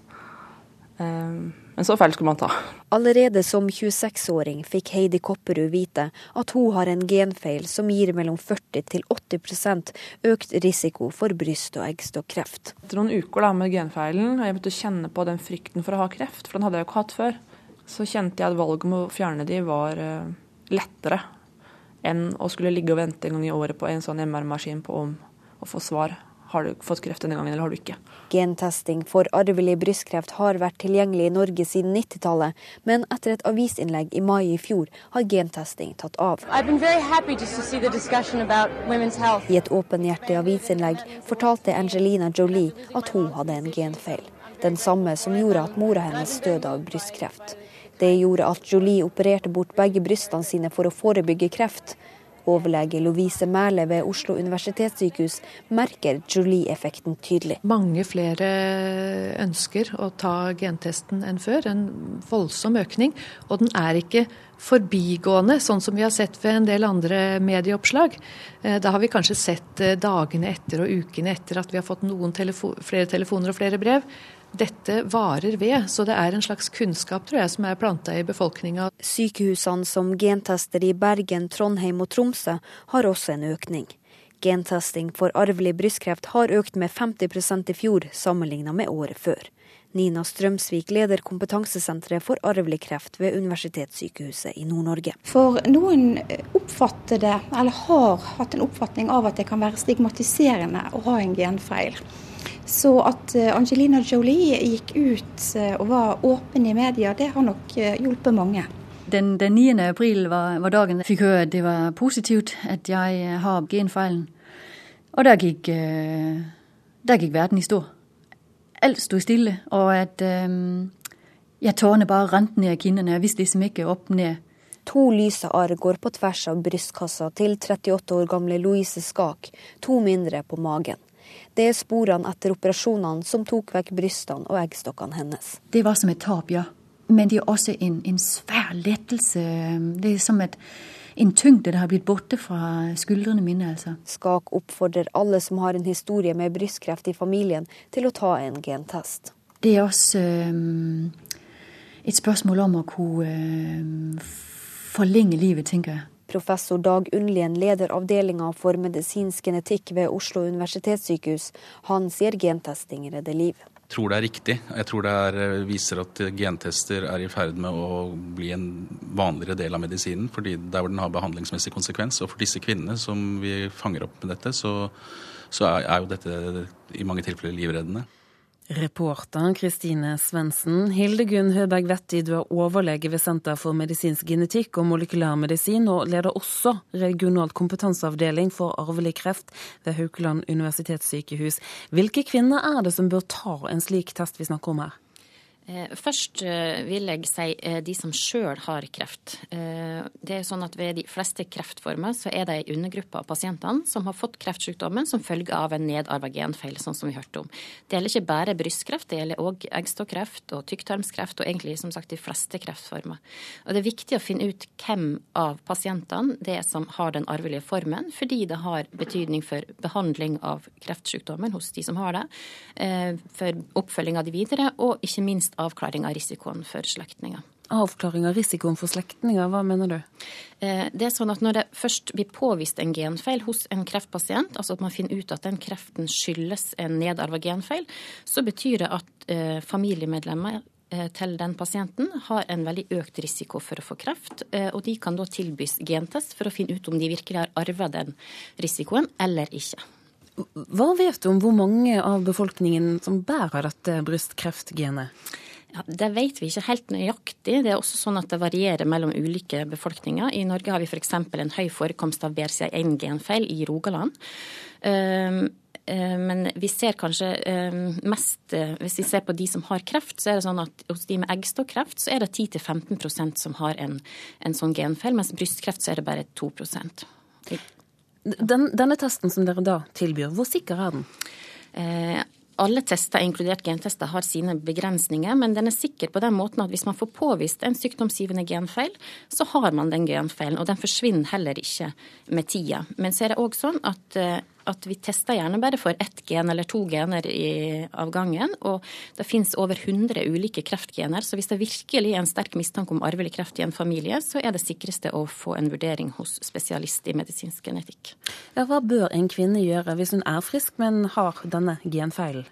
Speaker 36: Um, men så feil skulle man ta.
Speaker 37: Allerede som 26-åring fikk Heidi Kopperud vite at hun har en genfeil som gir mellom 40 til 80 økt risiko for bryst- og eggstokkreft.
Speaker 36: Etter noen uker da, med genfeilen, og jeg begynte å kjenne på den frykten for å ha kreft, for den hadde jeg jo ikke hatt før, så kjente jeg at valget om å fjerne de var uh, lettere enn å skulle ligge og vente en gang i året på en sånn MR-maskin på om å få svar har du fått kreft denne gangen, eller har du ikke?
Speaker 37: Gentesting for arvelig brystkreft har vært tilgjengelig i Norge siden 90-tallet, men etter et avisinnlegg i mai i fjor har gentesting tatt av. I et åpenhjertig avisinnlegg fortalte Angelina Jolie at hun hadde en genfeil. Den samme som gjorde at mora hennes døde av brystkreft. Det gjorde at Jolie opererte bort begge brystene sine for å forebygge kreft. Overlege Lovise Mæhle ved Oslo universitetssykehus merker Jolie-effekten tydelig.
Speaker 38: Mange flere ønsker å ta gentesten enn før. En voldsom økning. Og den er ikke forbigående, sånn som vi har sett ved en del andre medieoppslag. Eh, da har vi kanskje sett eh, dagene etter og ukene etter at vi har fått telefo flere telefoner og flere brev. Dette varer ved, så det er en slags kunnskap tror jeg, som er planta i befolkninga.
Speaker 37: Sykehusene som gentester i Bergen, Trondheim og Tromsø har også en økning. Gentesting for arvelig brystkreft har økt med 50% i fjor sammenligna med året før. Nina Strømsvik leder kompetansesenteret for arvelig kreft ved Universitetssykehuset i Nord-Norge.
Speaker 39: For noen oppfatter det, eller har hatt en oppfatning av at det kan være stigmatiserende å ha en genfeil. Så at eh, Angelina Jolie gikk ut eh, og var åpen i media, det har nok eh, hjulpet mange.
Speaker 40: Den, den 9. april var, var, dagen jeg fikk høre at det var positivt at jeg har genfeilen. Og der gikk, der gikk verden i stå. Alt sto stille, og at um, jeg tårene bare rant ned kinnene. Jeg visste liksom ikke opp ned.
Speaker 37: To lyse arr går på tvers av brystkassa til 38 år gamle Louise Skak, to mindre på magen. Det er sporene etter operasjonene som tok vekk brystene og eggstokkene hennes.
Speaker 40: Det var som et tap, ja. Men det er også en, en svær lettelse. Det er som et, en tyngde det har blitt borte fra skuldrene mine. altså.
Speaker 37: Skak oppfordrer alle som har en historie med brystkreft i familien, til å ta en gentest.
Speaker 40: Det er også um, et spørsmål om å kunne um, forlenge livet, tenker jeg.
Speaker 37: Professor Dag Unnlien leder avdelinga for medisinsk genetikk ved Oslo universitetssykehus. Han sier gentesting redder liv.
Speaker 41: Jeg tror det er riktig. Jeg tror det er, eh, viser at gentester er i ferd med å bli en vanligere del av medisinen. fordi Der hvor den har behandlingsmessig konsekvens. Og for disse kvinnene som vi fanger opp med dette, så, så er, er jo dette i mange tilfeller livreddende.
Speaker 1: Reporter Kristine Svendsen. Hildegunn Høberg Vetti, du er overlege ved Senter for medisinsk genetikk og molekylærmedisin, og leder også regionalt kompetanseavdeling for arvelig kreft ved Haukeland universitetssykehus. Hvilke kvinner er det som bør ta en slik test vi snakker om her?
Speaker 42: Eh, først eh, vil jeg si eh, de som sjøl har kreft. Det er sånn at Ved de fleste kreftformer så er det en undergruppe av pasientene som har fått kreftsykdommen som følge av en nedarva genfeil, sånn som vi hørte om. Det gjelder ikke bare brystkreft, det gjelder òg eggstokkreft og tykktarmskreft og egentlig som sagt de fleste kreftformer. Og Det er viktig å finne ut hvem av pasientene det er som har den arvelige formen, fordi det har betydning for behandling av kreftsykdommen hos de som har det, for oppfølging av de videre, og ikke minst avklaring av risikoen for slektninger.
Speaker 1: Avklaring av risikoen for slektninger, hva mener du?
Speaker 42: Eh, det er sånn at Når det først blir påvist en genfeil hos en kreftpasient, altså at man finner ut at den kreften skyldes en nedarva genfeil, så betyr det at eh, familiemedlemmer eh, til den pasienten har en veldig økt risiko for å få kreft. Og de kan da tilbys gentest for å finne ut om de virkelig har arva den risikoen eller ikke.
Speaker 1: Hva vet du om hvor mange av befolkningen som bærer dette brystkreftgenet?
Speaker 42: Ja, det vet vi ikke helt nøyaktig. Det er også sånn at det varierer mellom ulike befolkninger. I Norge har vi f.eks. en høy forekomst av BRCA1-genfeil i Rogaland. Um, men vi ser kanskje mest Hvis vi ser på de som har kreft, så er det sånn at hos de med eggstokkreft så er det 10-15% som har en, en sånn genfeil, mens brystkreft så er det bare 2
Speaker 1: den, Denne testen som dere da tilbyr, hvor sikker er den?
Speaker 42: Eh, alle tester, inkludert gentester, har sine begrensninger, men den er sikker på den måten at hvis man får påvist en sykdomsgivende genfeil, så har man den genfeilen, og den forsvinner heller ikke med tida. Men så er det òg sånn at eh, at vi tester gjerne bare for ett gen eller to gener i, av gangen. Og det finnes over 100 ulike kreftgener, så hvis det virkelig er en sterk mistanke om arvelig kreft i en familie, så er det sikreste å få en vurdering hos spesialist i medisinsk genetikk.
Speaker 1: Ja, hva bør en kvinne gjøre hvis hun er frisk, men har denne genfeilen?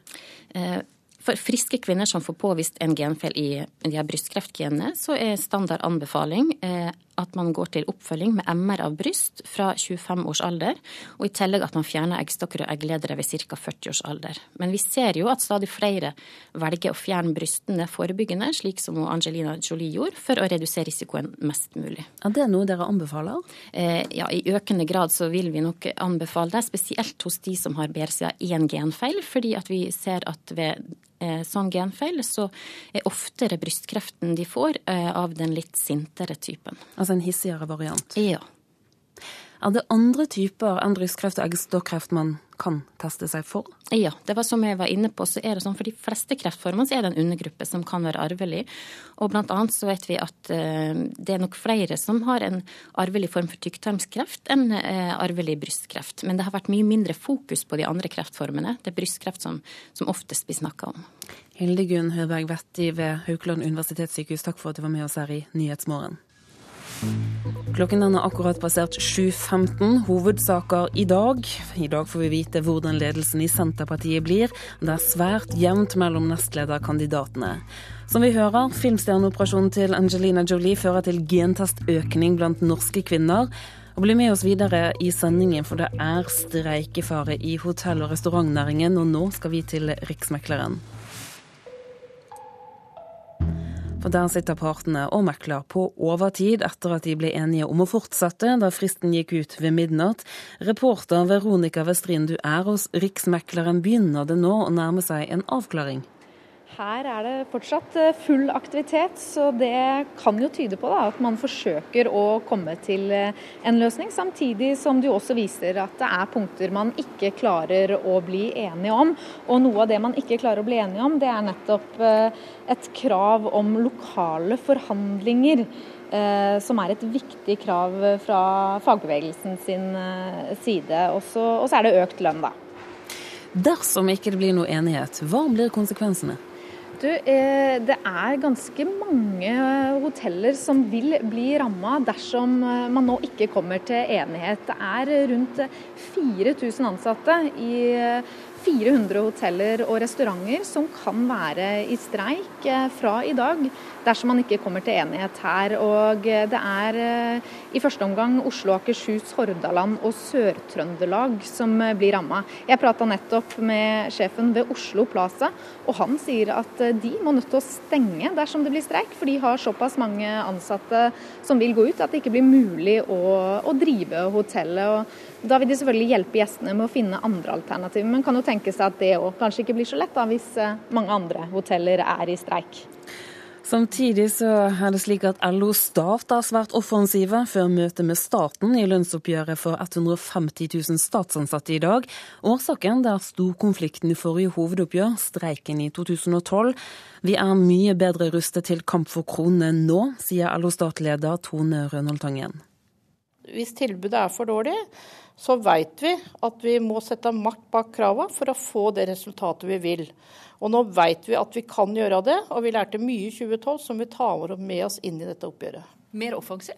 Speaker 42: Eh, for friske kvinner som får påvist en genfeil i de her brystkreftgenene, så er standard anbefaling eh, at man går til oppfølging med MR av bryst fra 25 års alder, og i tillegg at man fjerner eggstokker og eggledere ved ca. 40 års alder. Men vi ser jo at stadig flere velger å fjerne brystene forebyggende, slik som Angelina Jolie gjorde, for å redusere risikoen mest mulig.
Speaker 1: Er det noe dere anbefaler?
Speaker 42: Eh, ja, i økende grad så vil vi nok anbefale det, spesielt hos de som har BRCA1 genfeil, fordi at vi ser at ved sånn genfeil, så er oftere brystkreften de får, eh, av den litt sintere typen.
Speaker 1: Altså en hissigere variant?
Speaker 42: Ja.
Speaker 1: Er det andre typer enn brystkreft og eggstokkreft man kan teste seg for?
Speaker 42: Ja, det var som jeg var inne på, så er det sånn for de fleste kreftformer så er det en undergruppe som kan være arvelig. Og blant annet så vet vi at uh, det er nok flere som har en arvelig form for tykktarmskreft enn uh, arvelig brystkreft. Men det har vært mye mindre fokus på de andre kreftformene. Det er brystkreft som, som oftest blir snakka om.
Speaker 1: Hildegunn Høberg Vetti ved Haukeland universitetssykehus, takk for at du var med oss her i Nyhetsmorgen. Klokken den er akkurat passert 7.15. Hovedsaker i dag. I dag får vi vite hvordan ledelsen i Senterpartiet blir. Det er svært jevnt mellom nestlederkandidatene. Som vi hører, filmstjerneoperasjonen til Angelina Jolie fører til gentestøkning blant norske kvinner. Og Bli med oss videre i sendingen, for det er streikefare i hotell- og restaurantnæringen. Og nå skal vi til Riksmekleren. For der sitter partene og mekler på overtid etter at de ble enige om å fortsette da fristen gikk ut ved midnatt. Reporter Veronica Westrin, du er hos Riksmekleren. Begynner det nå å nærme seg en avklaring?
Speaker 43: Her er det fortsatt eh, full aktivitet, så det kan jo tyde på da, at man forsøker å komme til eh, en løsning. Samtidig som det også viser at det er punkter man ikke klarer å bli enige om. Og noe av det man ikke klarer å bli enige om, det er nettopp eh, et krav om lokale forhandlinger. Som er et viktig krav fra fagbevegelsen sin side. Og så er det økt lønn, da.
Speaker 1: Dersom ikke det blir noe enighet, hva blir konsekvensene?
Speaker 43: Du, eh, det er ganske mange hoteller som vil bli ramma dersom eh, man nå ikke kommer til enighet. Det er rundt 4000 ansatte i 400 hoteller og restauranter som kan være i streik eh, fra i dag dersom man ikke kommer til enighet her. Og eh, det er eh, i første omgang Oslo, Akershus, Hordaland og Sør-Trøndelag som blir ramma. Jeg prata nettopp med sjefen ved Oslo Plaza, og han sier at de må nødt til å stenge dersom det blir streik, for de har såpass mange ansatte som vil gå ut at det ikke blir mulig å, å drive hotellet. Og da vil de selvfølgelig hjelpe gjestene med å finne andre alternativer, men kan jo tenke seg at det òg kanskje ikke blir så lett da, hvis eh, mange andre hoteller er i streik.
Speaker 1: Samtidig så er det slik at LO Stat er svært offensive før møtet med staten i lønnsoppgjøret for 150 000 statsansatte i dag. Årsaken er storkonflikten i forrige hovedoppgjør, streiken i 2012. Vi er mye bedre rustet til kamp for kronene nå, sier LO Stat-leder Tone Rønholt Tangen.
Speaker 29: Hvis tilbudet er for dårlig, så vet vi at vi må sette makt bak kravene for å få det resultatet vi vil. Og nå vet vi at vi kan gjøre det, og vi lærte mye i 2012 som vi tar med oss inn i dette oppgjøret.
Speaker 44: Mer offensiv?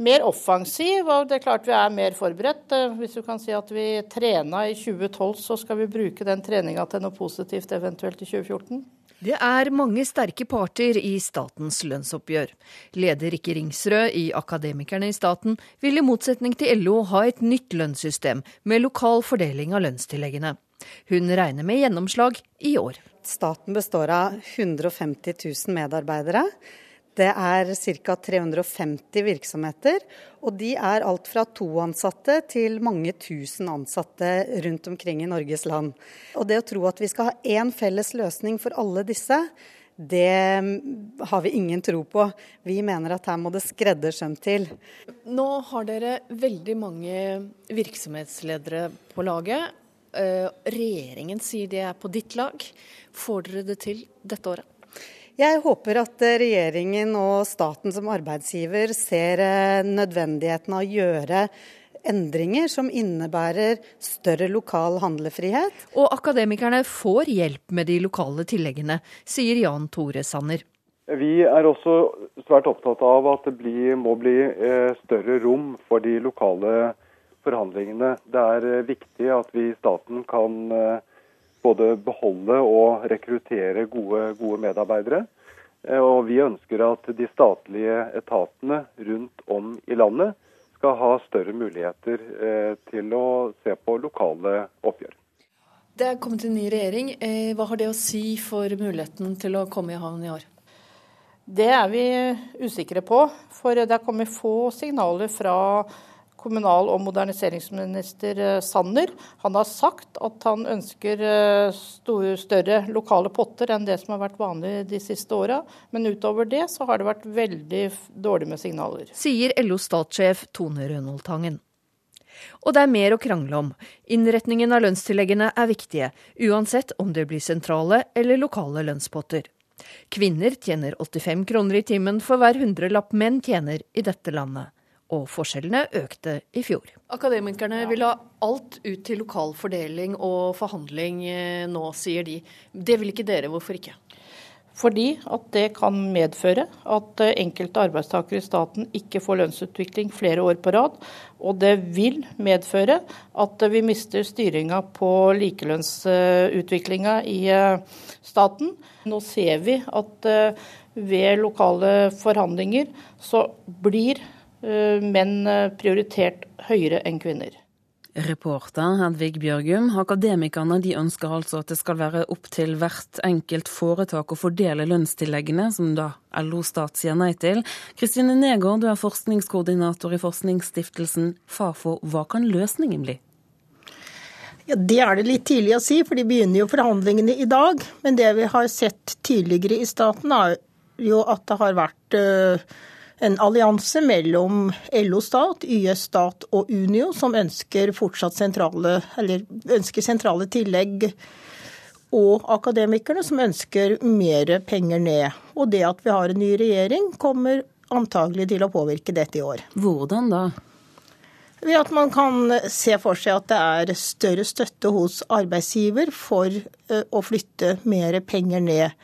Speaker 29: Mer offensiv, og det er klart vi er mer forberedt. Hvis du kan si at vi trena i 2012, så skal vi bruke den treninga til noe positivt eventuelt i 2014.
Speaker 44: Det er mange sterke parter i statens lønnsoppgjør. Leder Rikke Ringsrød i Akademikerne i staten vil i motsetning til LO ha et nytt lønnssystem med lokal fordeling av lønnstilleggene. Hun regner med gjennomslag i år.
Speaker 45: Staten består av 150 000 medarbeidere. Det er ca. 350 virksomheter, og de er alt fra to ansatte til mange tusen ansatte rundt omkring i Norges land. Og det å tro at vi skal ha én felles løsning for alle disse, det har vi ingen tro på. Vi mener at her må det skreddersøm til.
Speaker 46: Nå har dere veldig mange virksomhetsledere på laget. Eh, regjeringen sier de er på ditt lag. Får dere det til dette året?
Speaker 45: Jeg håper at regjeringen og staten som arbeidsgiver ser eh, nødvendigheten av å gjøre endringer som innebærer større lokal handlefrihet.
Speaker 44: Og akademikerne får hjelp med de lokale tilleggene, sier Jan Tore Sanner.
Speaker 47: Vi er også svært opptatt av at det blir, må bli eh, større rom for de lokale forhandlingene. Det er eh, viktig at vi i staten kan eh, både beholde og rekruttere gode, gode medarbeidere. Og vi ønsker at de statlige etatene rundt om i landet skal ha større muligheter eh, til å se på lokale oppgjør.
Speaker 46: Det er kommet en ny regjering. Eh, hva har det å si for muligheten til å komme i havn i år?
Speaker 29: Det er vi usikre på. For det er kommet få signaler fra kommunal- og moderniseringsminister eh, Sanner. Han har sagt at han ønsker eh, større lokale potter enn det som har vært vanlig de siste åra. Men utover det så har det vært veldig dårlig med signaler.
Speaker 44: Sier LO-statssjef Tone Rønholdtangen. Og det er mer å krangle om. Innretningen av lønnstilleggene er viktige, uansett om det blir sentrale eller lokale lønnspotter. Kvinner tjener 85 kroner i timen for hver hundrelapp menn tjener i dette landet og forskjellene økte i fjor.
Speaker 46: Akademikerne vil ha alt ut til lokal fordeling og forhandling eh, nå, sier de. Det vil ikke dere, hvorfor ikke?
Speaker 29: Fordi at det kan medføre at eh, enkelte arbeidstakere i staten ikke får lønnsutvikling flere år på rad. Og det vil medføre at vi mister styringa på likelønnsutviklinga i eh, staten. Nå ser vi at ved lokale forhandlinger så blir Eh, menn eh, prioritert høyere enn kvinner.
Speaker 1: Reporter Hedvig Bjørgum. Akademikerne de ønsker altså at det skal være opp til hvert enkelt foretak å fordele lønnstilleggene, som da LO Stat sier nei til. Kristine Negård, du er forskningskoordinator i forskningsstiftelsen Fafo. Hva kan løsningen bli?
Speaker 48: Ja, Det er det litt tidlig å si, for de begynner jo forhandlingene i dag. Men det vi har sett tidligere i staten, er jo at det har vært øh, en allianse mellom LO Stat, YS Stat og Unio, som ønsker fortsatt sentrale, eller ønsker sentrale tillegg. Og akademikerne som ønsker mer penger ned. Og det at vi har en ny regjering, kommer antagelig til å påvirke dette i år.
Speaker 1: Hvordan da?
Speaker 48: Ved at man kan se for seg at det er større støtte hos arbeidsgiver for eh, å flytte mer penger ned.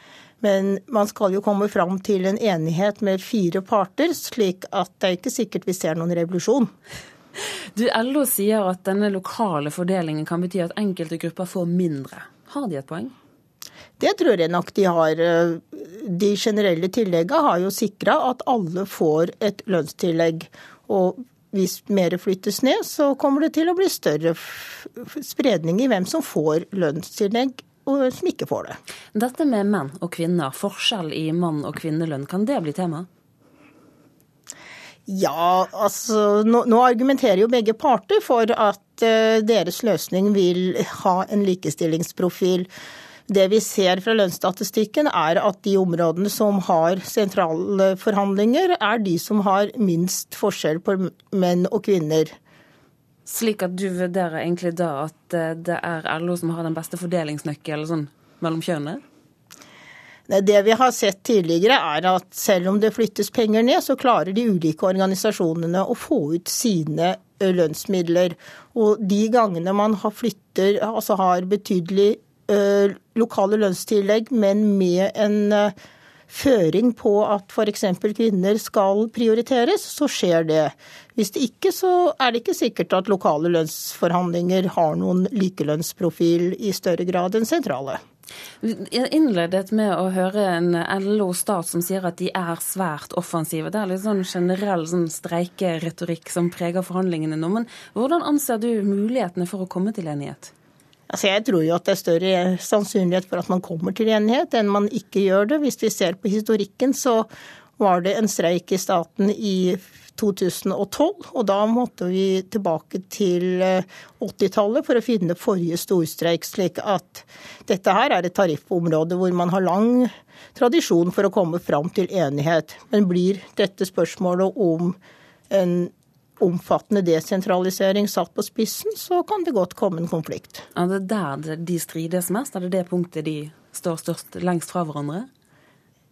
Speaker 48: Men man skal jo komme fram til en enighet med fire parter, slik at det er ikke sikkert vi ser noen revolusjon.
Speaker 1: Du, LO sier at denne lokale fordelingen kan bety at enkelte grupper får mindre. Har de et poeng?
Speaker 48: Det tror jeg nok de har. De generelle tilleggene har jo sikra at alle får et lønnstillegg. Og hvis mer flyttes ned, så kommer det til å bli større spredning i hvem som får lønnstillegg og som ikke får det.
Speaker 1: Dette med menn og kvinner, forskjell i mann- og kvinnelønn, kan det bli tema?
Speaker 48: Ja, altså nå, nå, argumenterer jo begge parter for at uh, deres løsning vil ha en likestillingsprofil. Det vi ser fra lønnsstatistikken er at de områdene som har sentrale forhandlinger, er de som har minst forskjell på menn og kvinner.
Speaker 1: Slik at du vurderer egentlig da at eh, det er LO som har den beste fordelingsnøkkelen sånn, mellom kjønnene?
Speaker 48: Det vi har sett tidligere, er at selv om det flyttes penger ned, så klarer de ulike organisasjonene å få ut sine lønnsmidler. Og de gangene man har, flytter, altså har betydelig ø, lokale lønnstillegg, men med en føring på at f.eks. kvinner skal prioriteres, så skjer det. Hvis det ikke, så er det ikke sikkert at lokale lønnsforhandlinger har noen likelønnsprofil i større grad enn sentrale.
Speaker 1: Jeg innledet med å høre en LO-stat som sier at de er svært offensive. Det er litt sånn generell sånn streikeretorikk som preger forhandlingene nå. Men hvordan anser du mulighetene for å komme til enighet?
Speaker 48: Altså jeg tror jo at det er større sannsynlighet for at man kommer til enighet enn man ikke gjør det. Hvis vi ser på historikken, så var det en streik i staten i 2012, og da måtte vi tilbake til 80-tallet eh, for å finne forrige storstreik. Slik at dette her er et tariffområde hvor man har lang tradisjon for å komme fram til enighet. Men blir dette spørsmålet om en omfattende desentralisering satt på spissen, så kan det godt komme en konflikt.
Speaker 1: Er det der de strides mest? Er det det punktet de står størst lengst fra hverandre?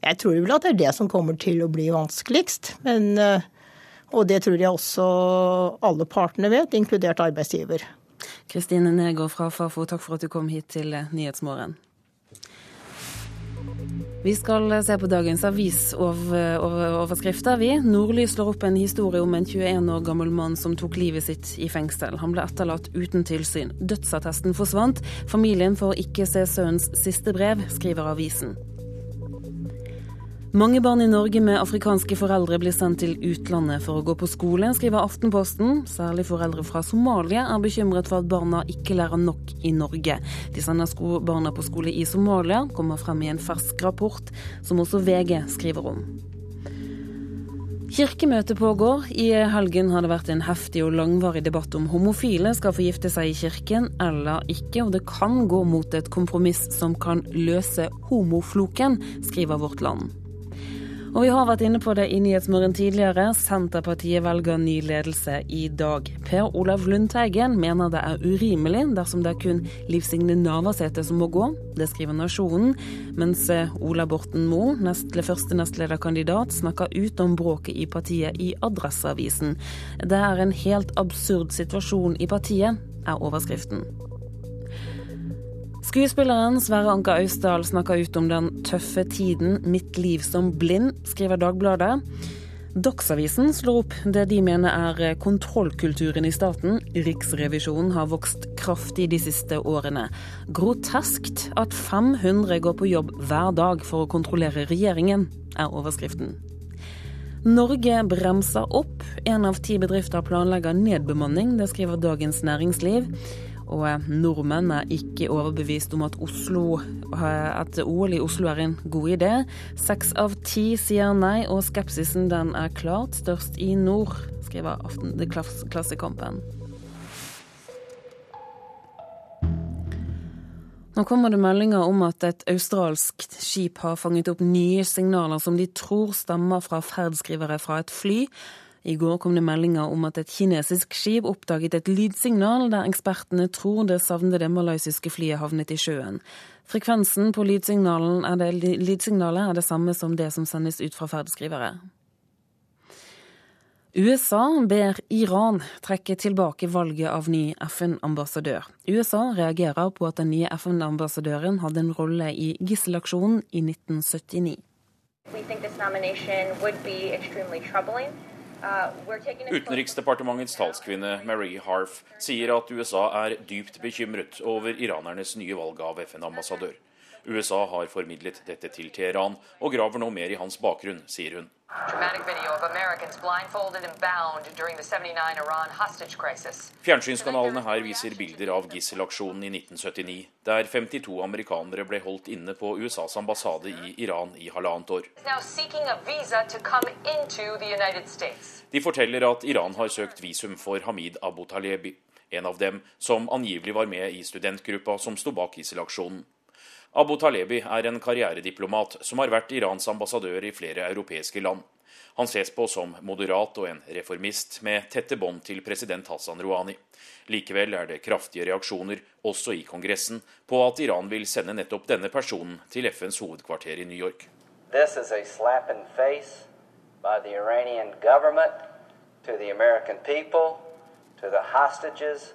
Speaker 48: Jeg tror vel at det er det som kommer til å bli vanskeligst. Men, eh, og det tror jeg også alle partene vet, inkludert arbeidsgiver.
Speaker 1: Kristine Negård fra Fafo, takk for at du kom hit til Nyhetsmorgen. Vi skal se på dagens avisoverskrifter, vi. Nordlys slår opp en historie om en 21 år gammel mann som tok livet sitt i fengsel. Han ble etterlatt uten tilsyn. Dødsattesten forsvant. Familien får ikke se sønnens siste brev, skriver avisen. Mange barn i Norge med afrikanske foreldre blir sendt til utlandet for å gå på skole, skriver Aftenposten. Særlig foreldre fra Somalia er bekymret for at barna ikke lærer nok i Norge. De sender barna på skole i Somalia, kommer frem i en fersk rapport, som også VG skriver om. Kirkemøtet pågår. I helgen har det vært en heftig og langvarig debatt om homofile skal få gifte seg i kirken eller ikke, og det kan gå mot et kompromiss som kan løse homofloken, skriver Vårt Land. Og vi har vært inne på det i Nyhetsmorgen tidligere. Senterpartiet velger ny ledelse i dag. Per Olav Lundteigen mener det er urimelig dersom det er kun Liv Signe Navarsete som må gå. Det skriver Nasjonen. Mens eh, Ola Borten Moe, nestle, første nestlederkandidat, snakker ut om bråket i partiet i Adresseavisen. Det er en helt absurd situasjon i partiet, er overskriften. Skuespilleren Sverre Anker Austdal snakker ut om den tøffe tiden 'Mitt liv som blind', skriver Dagbladet. Dagsavisen slår opp det de mener er kontrollkulturen i staten. Riksrevisjonen har vokst kraftig de siste årene. Groteskt at 500 går på jobb hver dag for å kontrollere regjeringen, er overskriften. Norge bremser opp. Én av ti bedrifter planlegger nedbemanning, det skriver Dagens Næringsliv. Og eh, nordmenn er ikke overbevist om at, Oslo, eh, at OL i Oslo er en god idé. Seks av ti sier nei, og skepsisen den er klart størst i nord, skriver Aften, Klassekampen. Nå kommer det meldinger om at et australsk skip har fanget opp nye signaler som de tror stammer fra ferdskrivere fra et fly. I går kom det meldinger om at et kinesisk skip oppdaget et lydsignal der ekspertene tror det savnede malaysiske flyet havnet i sjøen. Frekvensen på er det, lydsignalet er det samme som det som sendes ut fra ferdskrivere. USA ber Iran trekke tilbake valget av ny FN-ambassadør. USA reagerer på at den nye FN-ambassadøren hadde en rolle i gisselaksjonen i 1979.
Speaker 49: Utenriksdepartementets talskvinne Marie Harf sier at USA er dypt bekymret over iranernes nye valg av FN-ambassadør. USA har formidlet dette til Teheran og graver nå mer i hans bakgrunn, sier hun. Fjernsynskanalene her viser bilder av gisselaksjonen i 1979, der 52 amerikanere ble holdt inne på USAs ambassade i Iran i halvannet år. De forteller at Iran har søkt visum for Hamid Abu Talebi, en av dem som angivelig var med i studentgruppa som sto bak gisselaksjonen. Abu Talebi er en karrierediplomat som har vært Irans ambassadør i flere europeiske land. Han ses på som moderat og en reformist, med tette bånd til president Hassan Rouhani. Likevel er det kraftige reaksjoner, også i Kongressen, på at Iran vil sende nettopp denne personen til FNs hovedkvarter i New York. This is a slap in face by the Iranian government to the American people, to the hostages,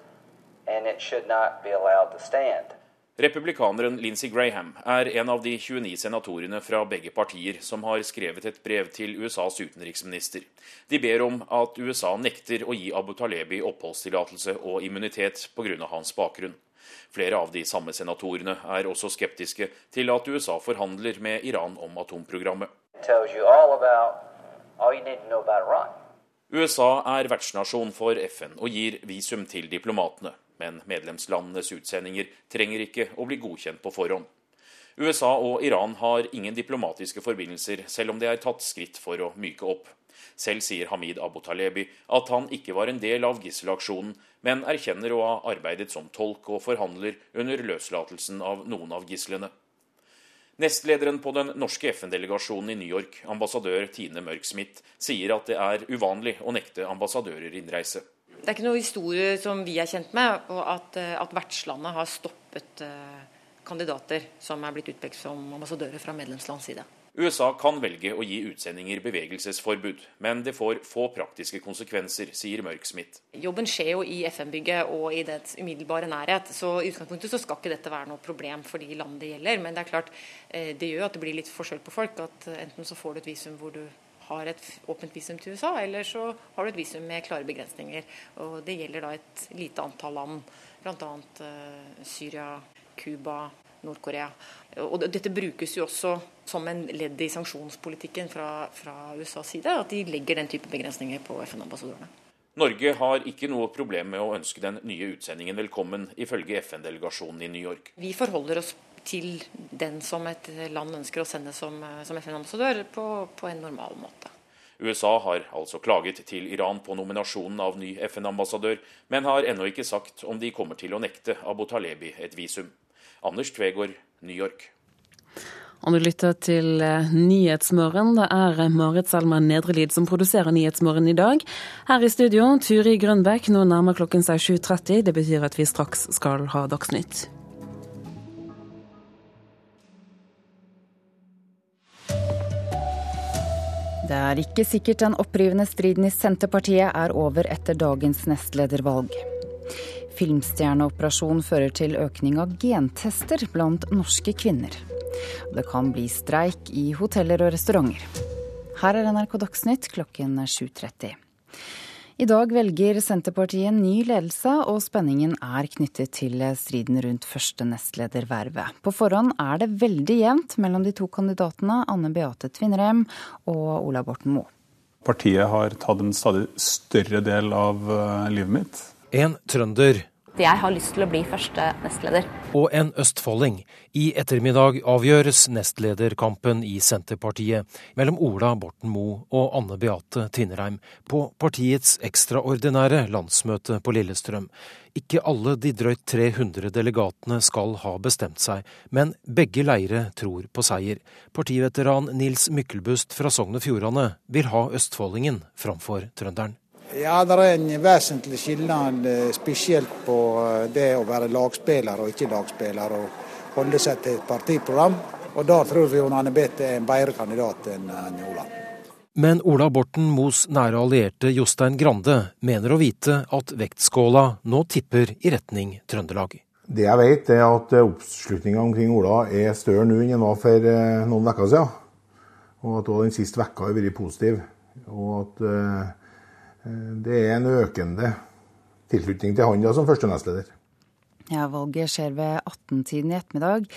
Speaker 49: and it should not be allowed to stand. Republikaneren Lindsey Graham er en av de 29 senatorene fra begge partier som har skrevet et brev til USAs utenriksminister. De ber om at USA nekter å gi Abu Talebi oppholdstillatelse og immunitet pga. hans bakgrunn. Flere av de samme senatorene er også skeptiske til at USA forhandler med Iran om atomprogrammet. USA er vertsnasjon for FN og gir visum til diplomatene men medlemslandenes utsendinger trenger ikke å bli godkjent på forhånd. USA og Iran har ingen diplomatiske forbindelser, selv om det er tatt skritt for å myke opp. Selv sier Hamid Abu Talebi at han ikke var en del av gisselaksjonen, men erkjenner å ha arbeidet som tolk og forhandler under løslatelsen av noen av gislene. Nestlederen på den norske FN-delegasjonen i New York, ambassadør Tine Mørk Smith, sier at det er uvanlig å nekte ambassadører innreise.
Speaker 50: Det er ikke noe historie som vi er kjent med, at, at vertslandet har stoppet uh, kandidater som er blitt utpekt som ambassadører fra medlemslands side.
Speaker 49: USA kan velge å gi utsendinger bevegelsesforbud, men det får få praktiske konsekvenser, sier Mørk-Smith.
Speaker 50: Jobben skjer jo i FN-bygget og i dets umiddelbare nærhet, så i utgangspunktet så skal ikke dette være noe problem for de land det gjelder. Men det er klart, eh, det gjør at det blir litt forskjell på folk. at Enten så får du et visum hvor du har et åpent visum til USA, eller så har du et visum med klare begrensninger. Og Det gjelder da et lite antall land, bl.a. Uh, Syria, Cuba, Nord-Korea. Og Dette brukes jo også som en ledd i sanksjonspolitikken fra, fra USAs side, at de legger den type begrensninger på FN-ambassadørene.
Speaker 49: Norge har ikke noe problem med å ønske den nye utsendingen velkommen, ifølge FN-delegasjonen i New York.
Speaker 50: Vi forholder oss til den som et land ønsker å sende som, som FN-ambassadør, på, på en normal måte.
Speaker 49: USA har altså klaget til Iran på nominasjonen av ny FN-ambassadør, men har ennå ikke sagt om de kommer til å nekte Abu Talebi et visum. Anders Tvegård, New York.
Speaker 1: Og du lytter til eh, Nyhetsmorgen. Det er Marit Selma Nedrelid som produserer Nyhetsmorgen i dag. Her i studio, Turi Grønbekk. Nå nærmer klokken seg 7.30. Det betyr at vi straks skal ha Dagsnytt.
Speaker 27: Det er ikke sikkert den opprivende striden i Senterpartiet er over etter dagens nestledervalg. Filmstjerneoperasjon fører til økning av gentester blant norske kvinner. Det kan bli streik i hoteller og restauranter. Her er NRK Dagsnytt klokken 7.30. I dag velger Senterpartiet ny ledelse, og spenningen er knyttet til striden rundt første nestledervervet. På forhånd er det veldig jevnt mellom de to kandidatene Anne Beate Tvinnerem og Ola Borten Moe.
Speaker 51: Partiet har tatt en stadig større del av eh, livet mitt.
Speaker 31: En trønder.
Speaker 52: Jeg har lyst til å bli første nestleder.
Speaker 31: Og en østfolding. I ettermiddag avgjøres nestlederkampen i Senterpartiet mellom Ola Borten Moe og Anne Beate Tvinnereim på partiets ekstraordinære landsmøte på Lillestrøm. Ikke alle de drøyt 300 delegatene skal ha bestemt seg, men begge leire tror på seier. Partiveteran Nils Myklebust fra Sogn og Fjordane vil ha østfoldingen framfor trønderen.
Speaker 33: Ja, Det er en vesentlig skillnad, eh, spesielt på eh, det å være lagspiller og ikke lagspiller, og holde seg til et partiprogram. Og Da tror vi Anne Beth er en bedre kandidat enn Ola.
Speaker 31: Men Ola Borten Moes nære allierte Jostein Grande mener å vite at vektskåla nå tipper i retning Trøndelag.
Speaker 34: Det jeg vet, er at oppslutninga omkring Ola er større nå enn den var for eh, noen uker siden. Og at den siste vekka har vært positiv. Og at Eh, det er en økende tilslutning til han da, som første.
Speaker 27: Ja, Valget skjer ved 18-tiden i ettermiddag.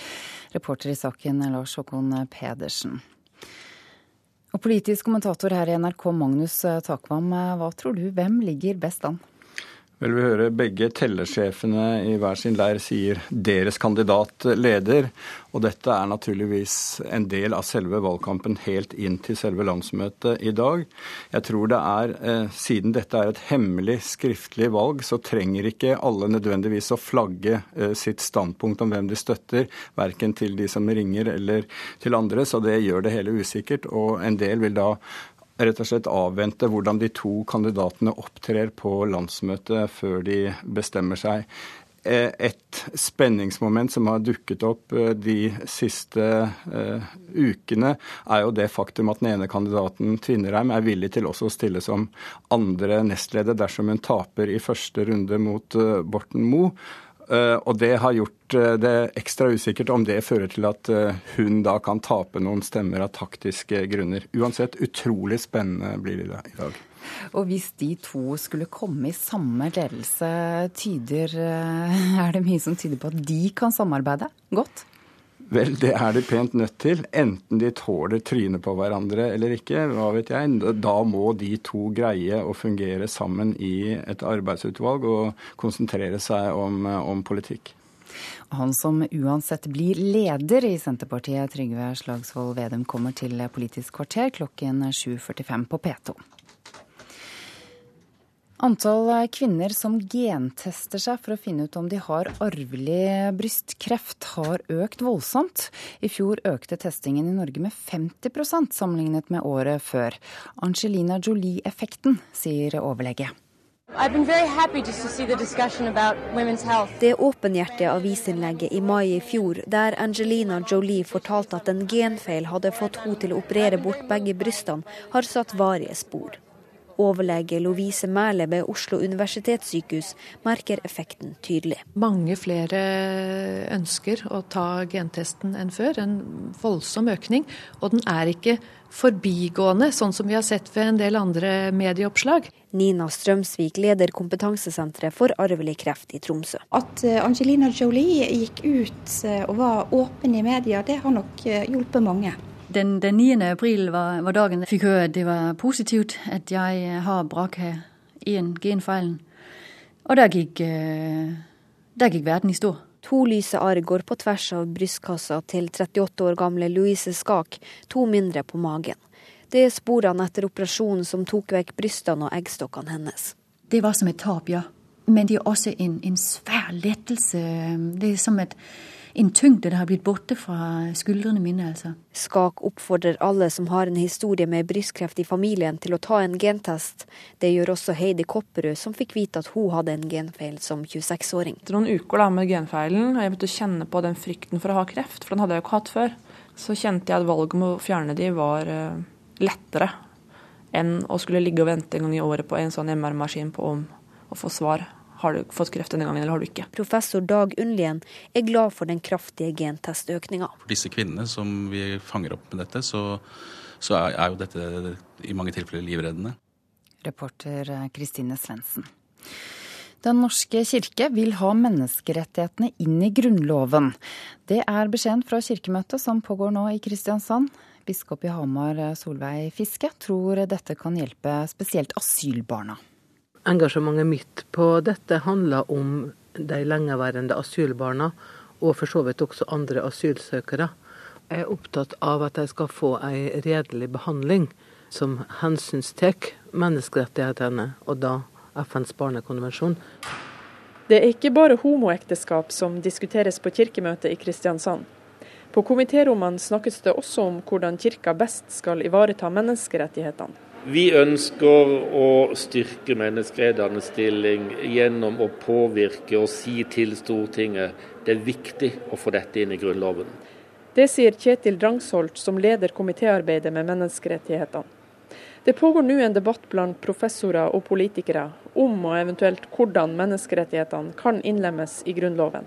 Speaker 27: Reporter i saken Lars Håkon Pedersen. Og politisk kommentator her i NRK, Magnus Takvam, hva tror du, hvem ligger best an?
Speaker 35: Vel, vi hører begge tellersjefene i hver sin leir sier deres kandidat leder. Og dette er naturligvis en del av selve valgkampen helt inn til selve landsmøtet i dag. Jeg tror det er, eh, siden dette er et hemmelig skriftlig valg, så trenger ikke alle nødvendigvis å flagge eh, sitt standpunkt om hvem de støtter, verken til de som ringer eller til andre. Så det gjør det hele usikkert. Og en del vil da rett og slett avvente hvordan de to kandidatene opptrer på landsmøtet før de bestemmer seg. Eh, et spenningsmoment som har dukket opp eh, de siste uh, ukene, er jo det faktum at den ene kandidaten, Tvinnereim, er villig til også å stille som andre nestleder dersom hun taper i første runde mot uh, Borten Moe. Uh, og det har gjort det ekstra usikkert om det fører til at hun da kan tape noen stemmer av taktiske grunner. Uansett, utrolig spennende blir det i dag.
Speaker 27: Og hvis de to skulle komme i samme ledelse, tyder, er det mye som tyder på at de kan samarbeide godt?
Speaker 35: Vel, det er de pent nødt til. Enten de tåler trynet på hverandre eller ikke, hva vet jeg. Da må de to greie å fungere sammen i et arbeidsutvalg og konsentrere seg om, om politikk.
Speaker 27: Han som uansett blir leder i Senterpartiet, Trygve Slagsvold Vedum, kommer til Politisk kvarter klokken 7.45 på P2. Antall kvinner som gentester seg for å finne ut om de har arvelig brystkreft, har økt voldsomt. I fjor økte testingen i Norge med 50% sammenlignet med året før. Angelina Jolie-effekten, sier overlege.
Speaker 37: Det åpenhjertige avisinnlegget i mai i fjor, der Angelina Jolie fortalte at en genfeil hadde fått henne til å operere bort begge brystene, har satt varige spor. Overlege Lovise Mæhle ved Oslo universitetssykehus merker effekten tydelig.
Speaker 53: Mange flere ønsker å ta gentesten enn før. En voldsom økning. Og den er ikke forbigående, sånn som vi har sett ved en del andre medieoppslag.
Speaker 37: Nina Strømsvik leder kompetansesenteret for arvelig kreft i Tromsø.
Speaker 33: At eh, Angelina Jolie gikk ut eh, og var åpen i media, det har nok eh, hjulpet mange.
Speaker 54: Den, den 9. april var, var, dagen jeg fikk høre at det var positivt at jeg har BRCA1 genfeilen. Og der gikk, der gikk verden i stå.
Speaker 37: To lyse arr går på tvers av brystkassa til 38 år gamle Louise Skak, to mindre på magen. Det er sporene etter operasjonen som tok vekk brystene og eggstokkene hennes.
Speaker 54: Det var som et tap, ja. Men det er også en, en svær lettelse. Det er som et en tyngde det har blitt borte fra skuldrene mine. altså.
Speaker 37: Skak oppfordrer alle som har en historie med brystkreft i familien til å ta en gentest. Det gjør også Heidi Kopperud, som fikk vite at hun hadde en genfeil som 26-åring.
Speaker 36: Etter noen uker da, med genfeilen har jeg begynt å kjenne på den frykten for å ha kreft, for den hadde jeg jo ikke hatt før. Så kjente jeg at valget om å fjerne de var uh, lettere enn å skulle ligge og vente en gang i året på en sånn MR-maskin på om å få svar har du fått kreft denne gangen, eller har du ikke?
Speaker 37: Professor Dag Unnlien er glad for den kraftige gentestøkninga.
Speaker 55: For disse kvinnene som vi fanger opp med dette, så, så er, er jo dette i mange tilfeller livreddende.
Speaker 27: Reporter Kristine Svendsen. Den norske kirke vil ha menneskerettighetene inn i Grunnloven. Det er beskjeden fra kirkemøtet som pågår nå i Kristiansand. Biskop i Hamar Solveig Fiske tror dette kan hjelpe spesielt asylbarna.
Speaker 50: Engasjementet mitt på dette handler om de lengeværende asylbarna, og for så vidt også andre asylsøkere. Jeg er opptatt av at de skal få en redelig behandling som hensynstar menneskerettighetene, og da FNs barnekonvensjon.
Speaker 6: Det er ikke bare homoekteskap som diskuteres på kirkemøtet i Kristiansand. På komitérommene snakkes det også om hvordan kirka best skal ivareta menneskerettighetene.
Speaker 28: Vi ønsker å styrke menneskerettighetenes stilling gjennom å påvirke og si til Stortinget det er viktig å få dette inn i Grunnloven.
Speaker 6: Det sier Kjetil Drangsholt, som leder komitéarbeidet med menneskerettighetene. Det pågår nå en debatt blant professorer og politikere om og eventuelt hvordan menneskerettighetene kan innlemmes i Grunnloven.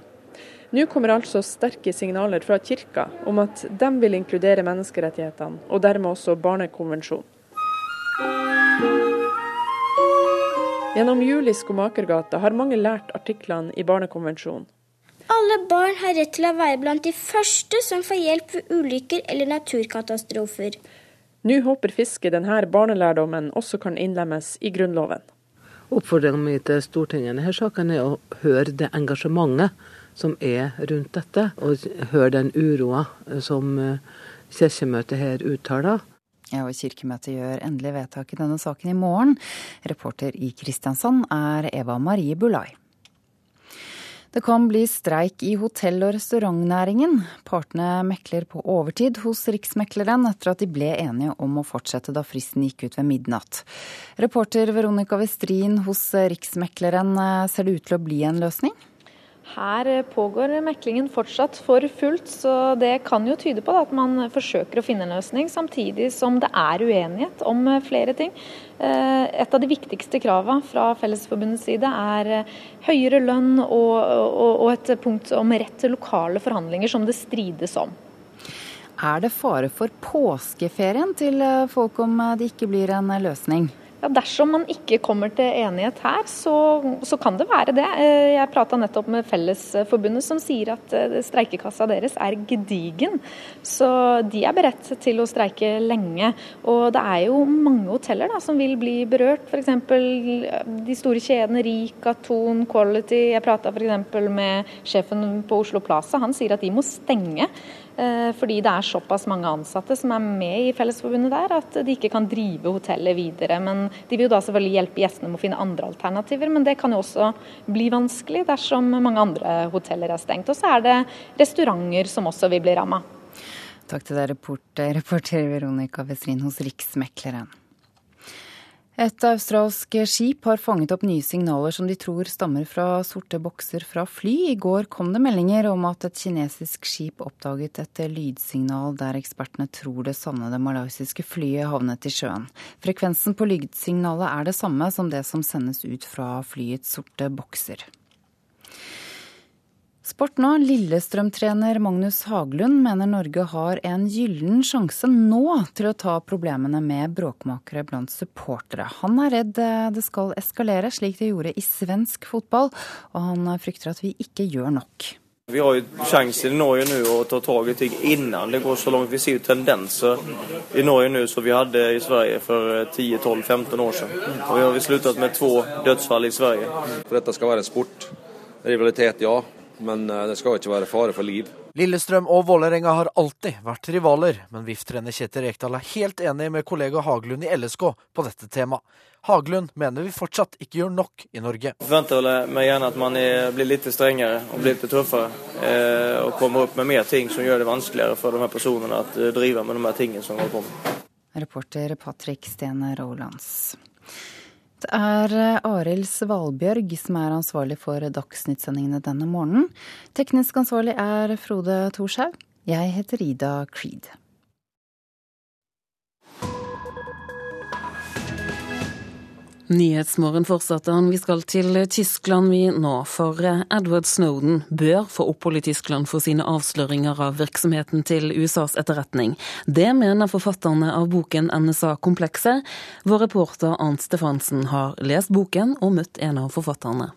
Speaker 6: Nå kommer altså sterke signaler fra kirka om at de vil inkludere menneskerettighetene, og dermed også Barnekonvensjonen. Gjennom jul i Skomakergata har mange lært artiklene i Barnekonvensjonen.
Speaker 56: Alle barn har rett til å være blant de første som får hjelp ved ulykker eller naturkatastrofer.
Speaker 6: Nå håper Fiske denne barnelærdommen også kan innlemmes i Grunnloven.
Speaker 50: Oppfordringen min til Stortinget i denne saken er å høre det engasjementet som er rundt dette, og høre den uroa som eh, Kirkemøtet her uttaler.
Speaker 27: Ja, og Kirkemøtet gjør endelig vedtak i denne saken i morgen. Reporter i Kristiansand er Eva Marie Bulai. Det kan bli streik i hotell- og restaurantnæringen. Partene mekler på overtid hos Riksmekleren etter at de ble enige om å fortsette da fristen gikk ut ved midnatt. Reporter Veronica Westrin hos Riksmekleren, ser det ut til å bli en løsning?
Speaker 43: Her pågår meklingen fortsatt for fullt, så det kan jo tyde på at man forsøker å finne en løsning, samtidig som det er uenighet om flere ting. Eh, et av de viktigste kravene fra Fellesforbundets side er høyere lønn og et punkt om rett til lokale forhandlinger som det strides om.
Speaker 27: Er det fare for påskeferien til folk om det ikke blir en løsning?
Speaker 43: Ja, Dersom man ikke kommer til enighet her, så, så kan det være det. Eh, jeg prata nettopp med Fellesforbundet, som sier at eh, streikekassa deres er gedigen. Så de er beredt til å streike lenge. Og det er jo mange hoteller da, som vil bli berørt. F.eks. de store kjedene Rika, Thon, Quality. Jeg prata f.eks. med sjefen på Oslo Plaza. Han sier at de må stenge Eh, fordi det er såpass mange ansatte som er med i Fellesforbundet der, at de ikke kan drive hotellet videre. Men De vil jo da selvfølgelig hjelpe gjestene med å finne andre alternativer, men det kan jo også bli vanskelig dersom mange andre hoteller er stengt. Og så er det restauranter som også vil bli ramma.
Speaker 27: Takk til deg, reporter Veronica Westrin hos Riksmekleren. Et australsk skip har fanget opp nye signaler som de tror stammer fra sorte bokser fra fly. I går kom det meldinger om at et kinesisk skip oppdaget et lydsignal der ekspertene tror det savnede malaysiske flyet havnet i sjøen. Frekvensen på lydsignalet er det samme som det som sendes ut fra flyets sorte bokser. Sport nå. Lillestrøm-trener Magnus Haglund mener Norge har en gyllen sjanse nå til å ta problemene med bråkmakere blant supportere. Han er redd det skal eskalere, slik det gjorde i svensk fotball, og han frykter at vi ikke gjør nok.
Speaker 57: Vi har jo sjansen i Norge nå å ta tak i ting innan det går så langt. Vi ser jo tendenser i Norge nå som vi hadde i Sverige for 10-12-15 år siden. Og vi har sluttet med to dødsfall i Sverige.
Speaker 58: For dette skal være en sport. Rivalitet, ja men eh, det skal ikke være fare for liv.
Speaker 59: Lillestrøm og Vålerenga har alltid vært rivaler, men VIF-trener Kjetil Rekdal er helt enig med kollega Haglund i LSK på dette temaet. Haglund mener vi fortsatt ikke gjør nok i Norge.
Speaker 57: Jeg forventer meg gjerne at man blir litt strengere og blir litt tøffere. Eh, og kommer opp med mer ting som gjør det vanskeligere for de her personene å eh, drive med de her tingene som går på
Speaker 27: Reporter Patrick Stene Rolands. Det er eh, Arild Svalbjørg som er ansvarlig for Dagsnytt-sendingene denne morgenen. Teknisk ansvarlig er Frode Thorshaug. Jeg heter Ida Creed.
Speaker 1: Nyhetsmorgen han. Vi skal til Tyskland vi nå, for Edward Snowden bør få opphold i Tyskland for sine avsløringer av virksomheten til USAs etterretning. Det mener forfatterne av boken NSA-komplekset. Vår reporter Arnt Stefansen har lest boken og møtt en av forfatterne.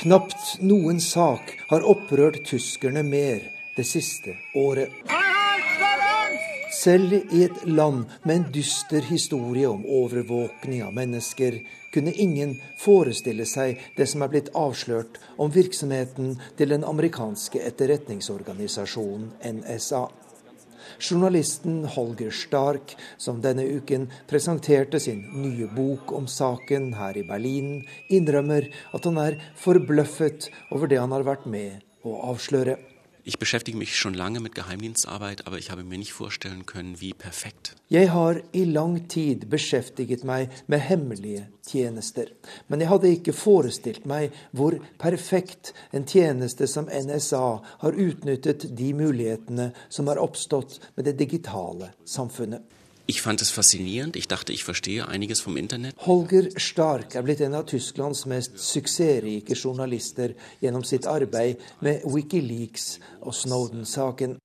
Speaker 60: Knapt noen sak har opprørt tyskerne mer det siste året. Selv i et land med en dyster historie om overvåkning av mennesker, kunne ingen forestille seg det som er blitt avslørt om virksomheten til den amerikanske etterretningsorganisasjonen NSA. Journalisten Holger Stark, som denne uken presenterte sin nye bok om saken her i Berlin, innrømmer at han er forbløffet over det han har vært med å avsløre.
Speaker 61: Ich beschäftige mich schon lange mit Geheimdienstarbeit, aber ich habe mir nicht vorstellen können, wie perfekt.
Speaker 60: Jeg har i lang tid beskjeftiget meg med hemmelige tjenester, men jeg hadde ikke forestilt meg hvor perfekt en tjeneste som NSA har utnyttet de mulighetene som har oppstått med det digitale samfunnet.
Speaker 61: Ich fand es faszinierend. Ich dachte, ich verstehe einiges vom Internet.
Speaker 60: Holger Stark er blitt en av Tysklands mest suksessrike journalister gjennom sitt arbeid med Wikileaks og Snowden-saken.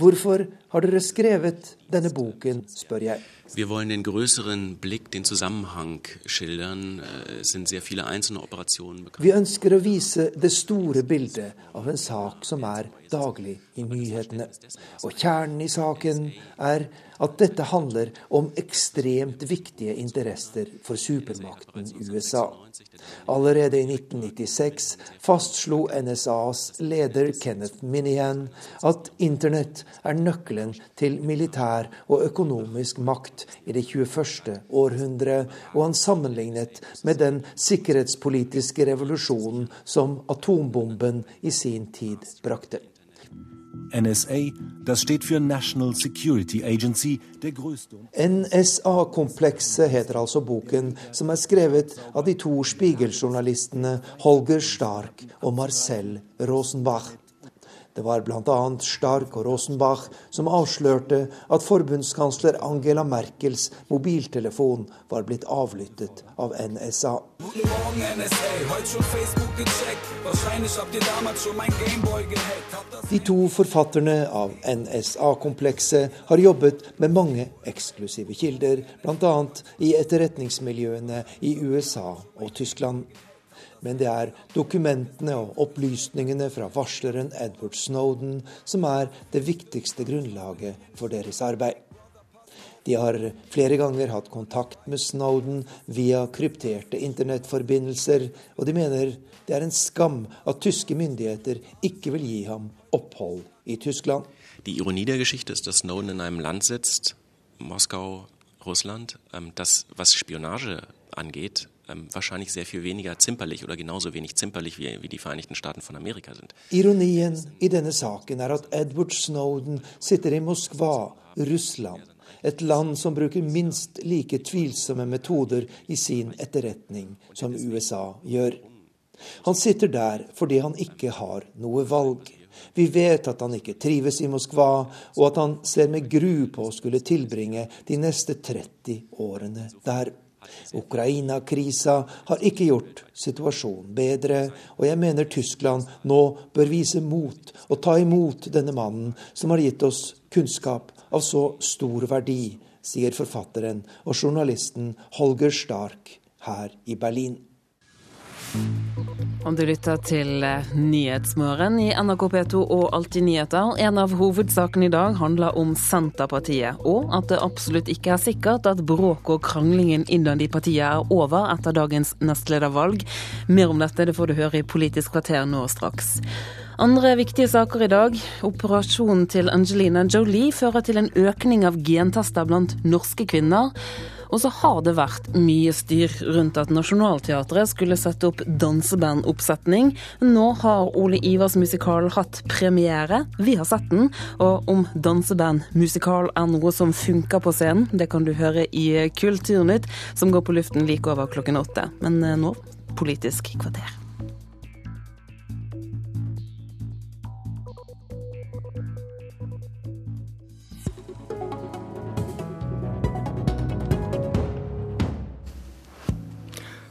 Speaker 60: Hvorfor har dere skrevet denne boken, spør jeg.
Speaker 61: Wir wollen den größeren Blick, den Zusammenhang schildern. Äh, es sind sehr viele einzelne Operationen bekannt.
Speaker 60: Vi ønsker å vise det store bildet av en sak som er daglig i nyhetene. Og kjernen i saken er at dette handler om ekstremt viktige interesser for supermakten USA. Allerede i 1996 fastslo NSAs leder Kenneth Minihan at internett er nøkkelen til militær og økonomisk makt i det 21. århundre, og han sammenlignet med den sikkerhetspolitiske revolusjonen som atombomben i sin tid brakte.
Speaker 62: NSA, das steht für National Security Agency, der größte
Speaker 60: NSA-komplekset heter altså boken, som er skrevet av de to Spiegel-journalistene Holger Stark og Marcel Rosenbach. Det var bl.a. Stark og Rosenbach som avslørte at forbundskansler Angela Merkels mobiltelefon var blitt avlyttet av NSA. De to forfatterne av NSA-komplekset har jobbet med mange eksklusive kilder, bl.a. i etterretningsmiljøene i USA og Tyskland. Men det er dokumentene og opplysningene fra varsleren Edward Snowden som er det viktigste grunnlaget for deres arbeid. De har flere ganger hatt kontakt med Snowden via krypterte internettforbindelser, og de mener det er en skam at tyske myndigheter ikke vil gi ham opphold i Tyskland.
Speaker 61: Die Ironie der Geschichte ist, dass Snowden in einem Land sitzt, Moskau, Russland, ähm, das, was Spionage angeht, ähm, wahrscheinlich sehr viel weniger zimperlich oder genauso wenig zimperlich wie, wie die Vereinigten Staaten von Amerika sind.
Speaker 60: Ironien i denne saken er at Edward Snowden sitter i Moskva, Russland. Et land som bruker minst like tvilsomme metoder i sin etterretning som USA gjør. Han sitter der fordi han ikke har noe valg. Vi vet at han ikke trives i Moskva, og at han ser med gru på å skulle tilbringe de neste 30 årene der. Ukraina-krisa har ikke gjort situasjonen bedre, og jeg mener Tyskland nå bør vise mot og ta imot denne mannen som har gitt oss kunnskap av så stor verdi, sier forfatteren og journalisten Holger Stark her i Berlin.
Speaker 1: Om du lytter til eh, Nyhetsmorgen i NRK P2 og Alltid nyheter. En av hovedsakene i dag handler om Senterpartiet, og at det absolutt ikke er sikkert at bråket og kranglingen innad i partiet er over etter dagens nestledervalg. Mer om dette det får du høre i Politisk kvarter nå straks. Andre viktige saker i dag. Operasjonen til Angelina Jolie fører til en økning av gentester blant norske kvinner. Og så har det vært mye styr rundt at Nationaltheatret skulle sette opp dansebandoppsetning. Nå har Ole Ivers musikal hatt premiere. Vi har sett den. Og om dansebandmusikal er noe som funker på scenen, det kan du høre i Kulturnytt, som går på luften like over klokken åtte. Men eh, nå Politisk kvarter.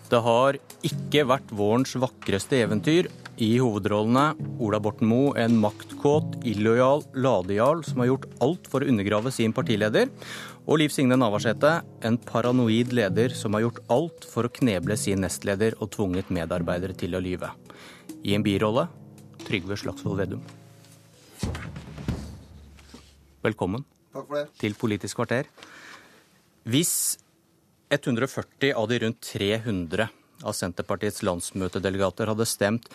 Speaker 54: Det har ikke vært vårens vakreste eventyr. I hovedrollene Ola Borten Moe, en maktkåt, illojal ladejarl som har gjort alt for å undergrave sin partileder. Og Liv Signe Navarsete, en paranoid leder som har gjort alt for å kneble sin nestleder og tvunget medarbeidere til å lyve. I en birolle Trygve Slagsvold Vedum. Velkommen til Politisk kvarter. Hvis 140 av de rundt 300 av Senterpartiets landsmøtedelegater hadde stemt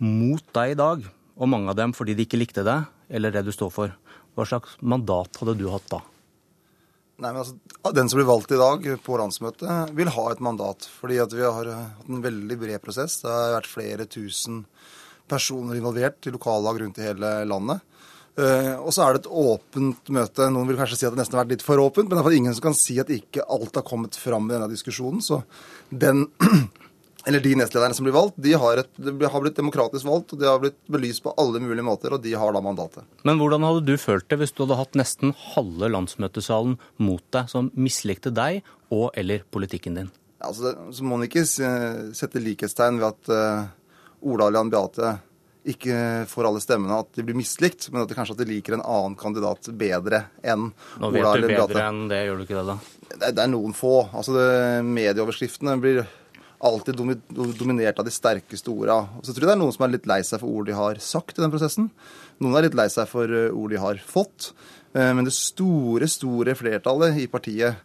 Speaker 54: mot deg i dag, og mange av dem fordi de ikke likte deg eller det du står for. Hva slags mandat hadde du hatt da?
Speaker 63: Nei, men altså, Den som blir valgt i dag på landsmøtet, vil ha et mandat. Fordi at vi har hatt en veldig bred prosess. Det har vært flere tusen personer involvert i lokallag rundt i hele landet. Uh, og så er det et åpent møte. Noen vil kanskje si at det nesten har vært litt for åpent, men det er fall ingen som kan si at ikke alt har kommet fram i denne diskusjonen. Så den, eller de nestlederne som blir valgt, de har, et, de har, blitt demokratisk valgt, og de har blitt belyst på alle mulige måter, og de har da mandatet.
Speaker 54: Men hvordan hadde du følt det hvis du hadde hatt nesten halve landsmøtesalen mot deg, som mislikte deg og eller politikken din?
Speaker 63: Altså, så må man ikke sette likhetstegn ved at uh, Ola Jan Beate ikke får alle stemmene, at de blir mislikt, men at de kanskje at de liker en annen kandidat bedre enn
Speaker 54: Nå vet Ola du bedre enn det, gjør du ikke det da?
Speaker 63: Det, det er noen få. Altså det, Medieoverskriftene blir alltid dominert av de sterkeste orda. Så tror jeg det er noen som er litt lei seg for ord de har sagt i den prosessen. Noen er litt lei seg for eh, ord de har fått. Eh, men det store, store flertallet i partiet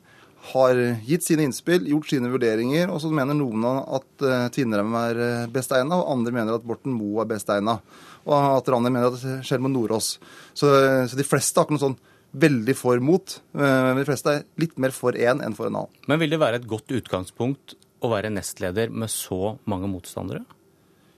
Speaker 63: har gitt sine innspill, gjort sine vurderinger, og så mener noen at uh, Tvinnereim er eh, best egna, og andre mener at Borten Moe er best egna. Og at Ranne mener at Skjelmo Nordås. Så, så, de fleste har ikke noe sånn veldig for mot. Men de fleste er litt mer for én en enn for en annen.
Speaker 54: Men vil det være et godt utgangspunkt å være nestleder med så mange motstandere?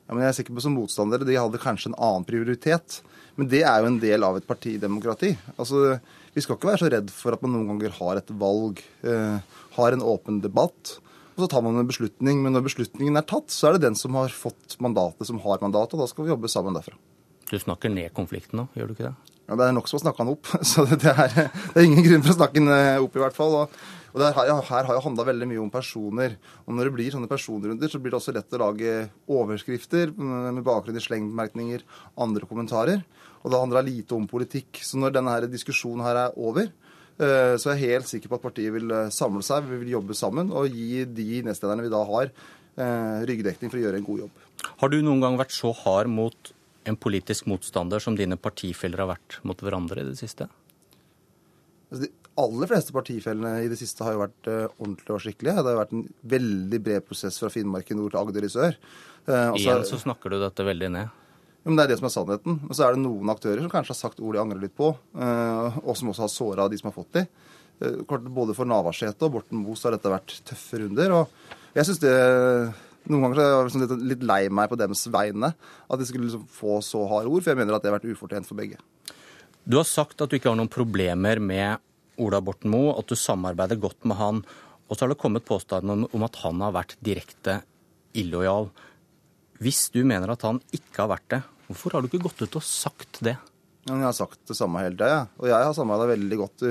Speaker 63: Ja, men jeg er sikker på som motstandere, De hadde kanskje en annen prioritet. Men det er jo en del av et partidemokrati. Altså, Vi skal ikke være så redd for at man noen ganger har et valg, eh, har en åpen debatt. Og så tar man en beslutning, men når beslutningen er tatt, så er det den som har fått mandatet, som har mandatet, og da skal vi jobbe sammen derfra.
Speaker 54: Du snakker ned konflikten nå, gjør du ikke det?
Speaker 63: Ja, Det er nok som å snakke han opp, så det er, det er ingen grunn for å snakke den eh, opp, i hvert fall. Og, og det her, her har jo handla veldig mye om personer. Og når det blir sånne personrunder, så blir det også lett å lage overskrifter med bakgrunn i slengbemerkninger, andre kommentarer. Og det handler lite om politikk. Så når denne her diskusjonen her er over, eh, så er jeg helt sikker på at partiet vil eh, samle seg, vi vil jobbe sammen og gi de nestlederne vi da har, ryggdekning for å gjøre en god jobb.
Speaker 54: Har du noen gang vært så hard mot en politisk motstander som dine partifeller har vært mot hverandre i det siste?
Speaker 63: Altså, de aller fleste partifellene i det siste har jo vært ordentlige og skikkelige. Det har vært en veldig bred prosess fra Finnmark i nord til Agder i sør.
Speaker 54: Igjen så snakker du dette veldig ned.
Speaker 63: Men Det er det som er sannheten. Men så er det noen aktører som kanskje har sagt ord de angrer litt på, uh, og som også har såra de som har fått de. Både for Navarsete og Borten Moe har dette vært tøffe runder. og jeg synes det noen ganger er jeg liksom litt, lei meg på deres vegne. At de skulle liksom få så harde ord, for jeg mener at det har vært ufortjent for begge.
Speaker 54: Du har sagt at du ikke har noen problemer med Ola Borten Moe, at du samarbeider godt med han. Og så har det kommet påstander om at han har vært direkte illojal. Hvis du mener at han ikke har vært det, hvorfor har du ikke gått ut og sagt det?
Speaker 63: Jeg har sagt det samme hele tida. Og jeg har samarbeida veldig godt